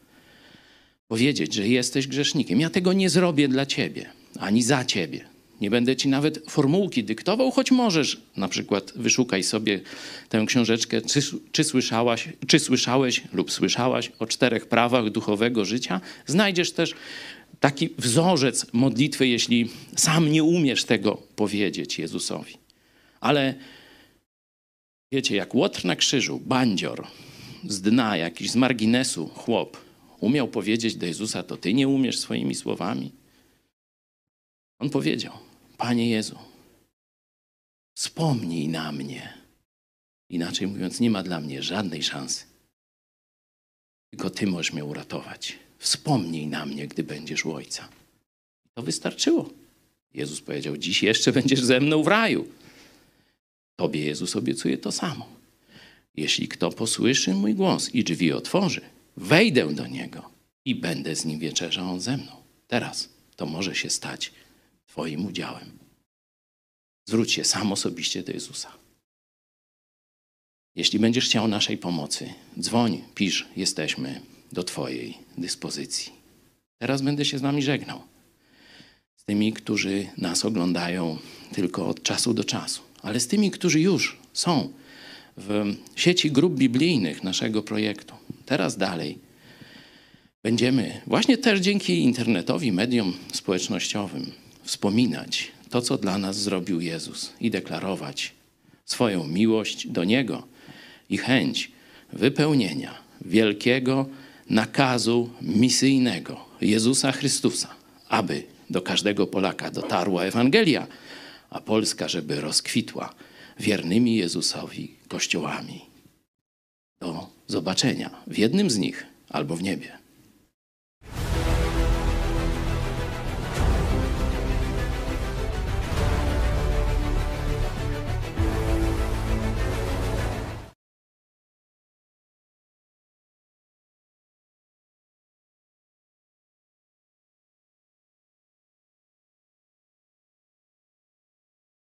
powiedzieć, że jesteś grzesznikiem. Ja tego nie zrobię dla ciebie, ani za ciebie. Nie będę ci nawet formułki dyktował, choć możesz. Na przykład wyszukaj sobie tę książeczkę, czy, czy, słyszałaś, czy słyszałeś lub słyszałaś o czterech prawach duchowego życia. Znajdziesz też taki wzorzec modlitwy, jeśli sam nie umiesz tego powiedzieć Jezusowi. Ale wiecie, jak łotr na krzyżu, bandzior, z dna, jakiś z marginesu chłop, umiał powiedzieć do Jezusa, to ty nie umiesz swoimi słowami? On powiedział, Panie Jezu, wspomnij na mnie. Inaczej mówiąc, nie ma dla mnie żadnej szansy. Tylko Ty możesz mnie uratować. Wspomnij na mnie, gdy będziesz u Ojca. To wystarczyło. Jezus powiedział, dziś jeszcze będziesz ze mną w raju. Tobie Jezus obiecuje to samo. Jeśli kto posłyszy mój głos i drzwi otworzy, wejdę do Niego i będę z Nim wieczerzał On ze mną. Teraz to może się stać Twoim udziałem. Zwróć się sam osobiście do Jezusa. Jeśli będziesz chciał naszej pomocy, dzwoń, pisz, jesteśmy do Twojej dyspozycji. Teraz będę się z Wami żegnał. Z tymi, którzy nas oglądają tylko od czasu do czasu, ale z tymi, którzy już są w sieci grup biblijnych naszego projektu. Teraz dalej będziemy właśnie też dzięki internetowi, mediom społecznościowym wspominać to, co dla nas zrobił Jezus i deklarować swoją miłość do Niego i chęć wypełnienia wielkiego nakazu misyjnego Jezusa Chrystusa, aby do każdego Polaka dotarła Ewangelia, a Polska, żeby rozkwitła wiernymi Jezusowi kościołami. Do zobaczenia w jednym z nich albo w niebie.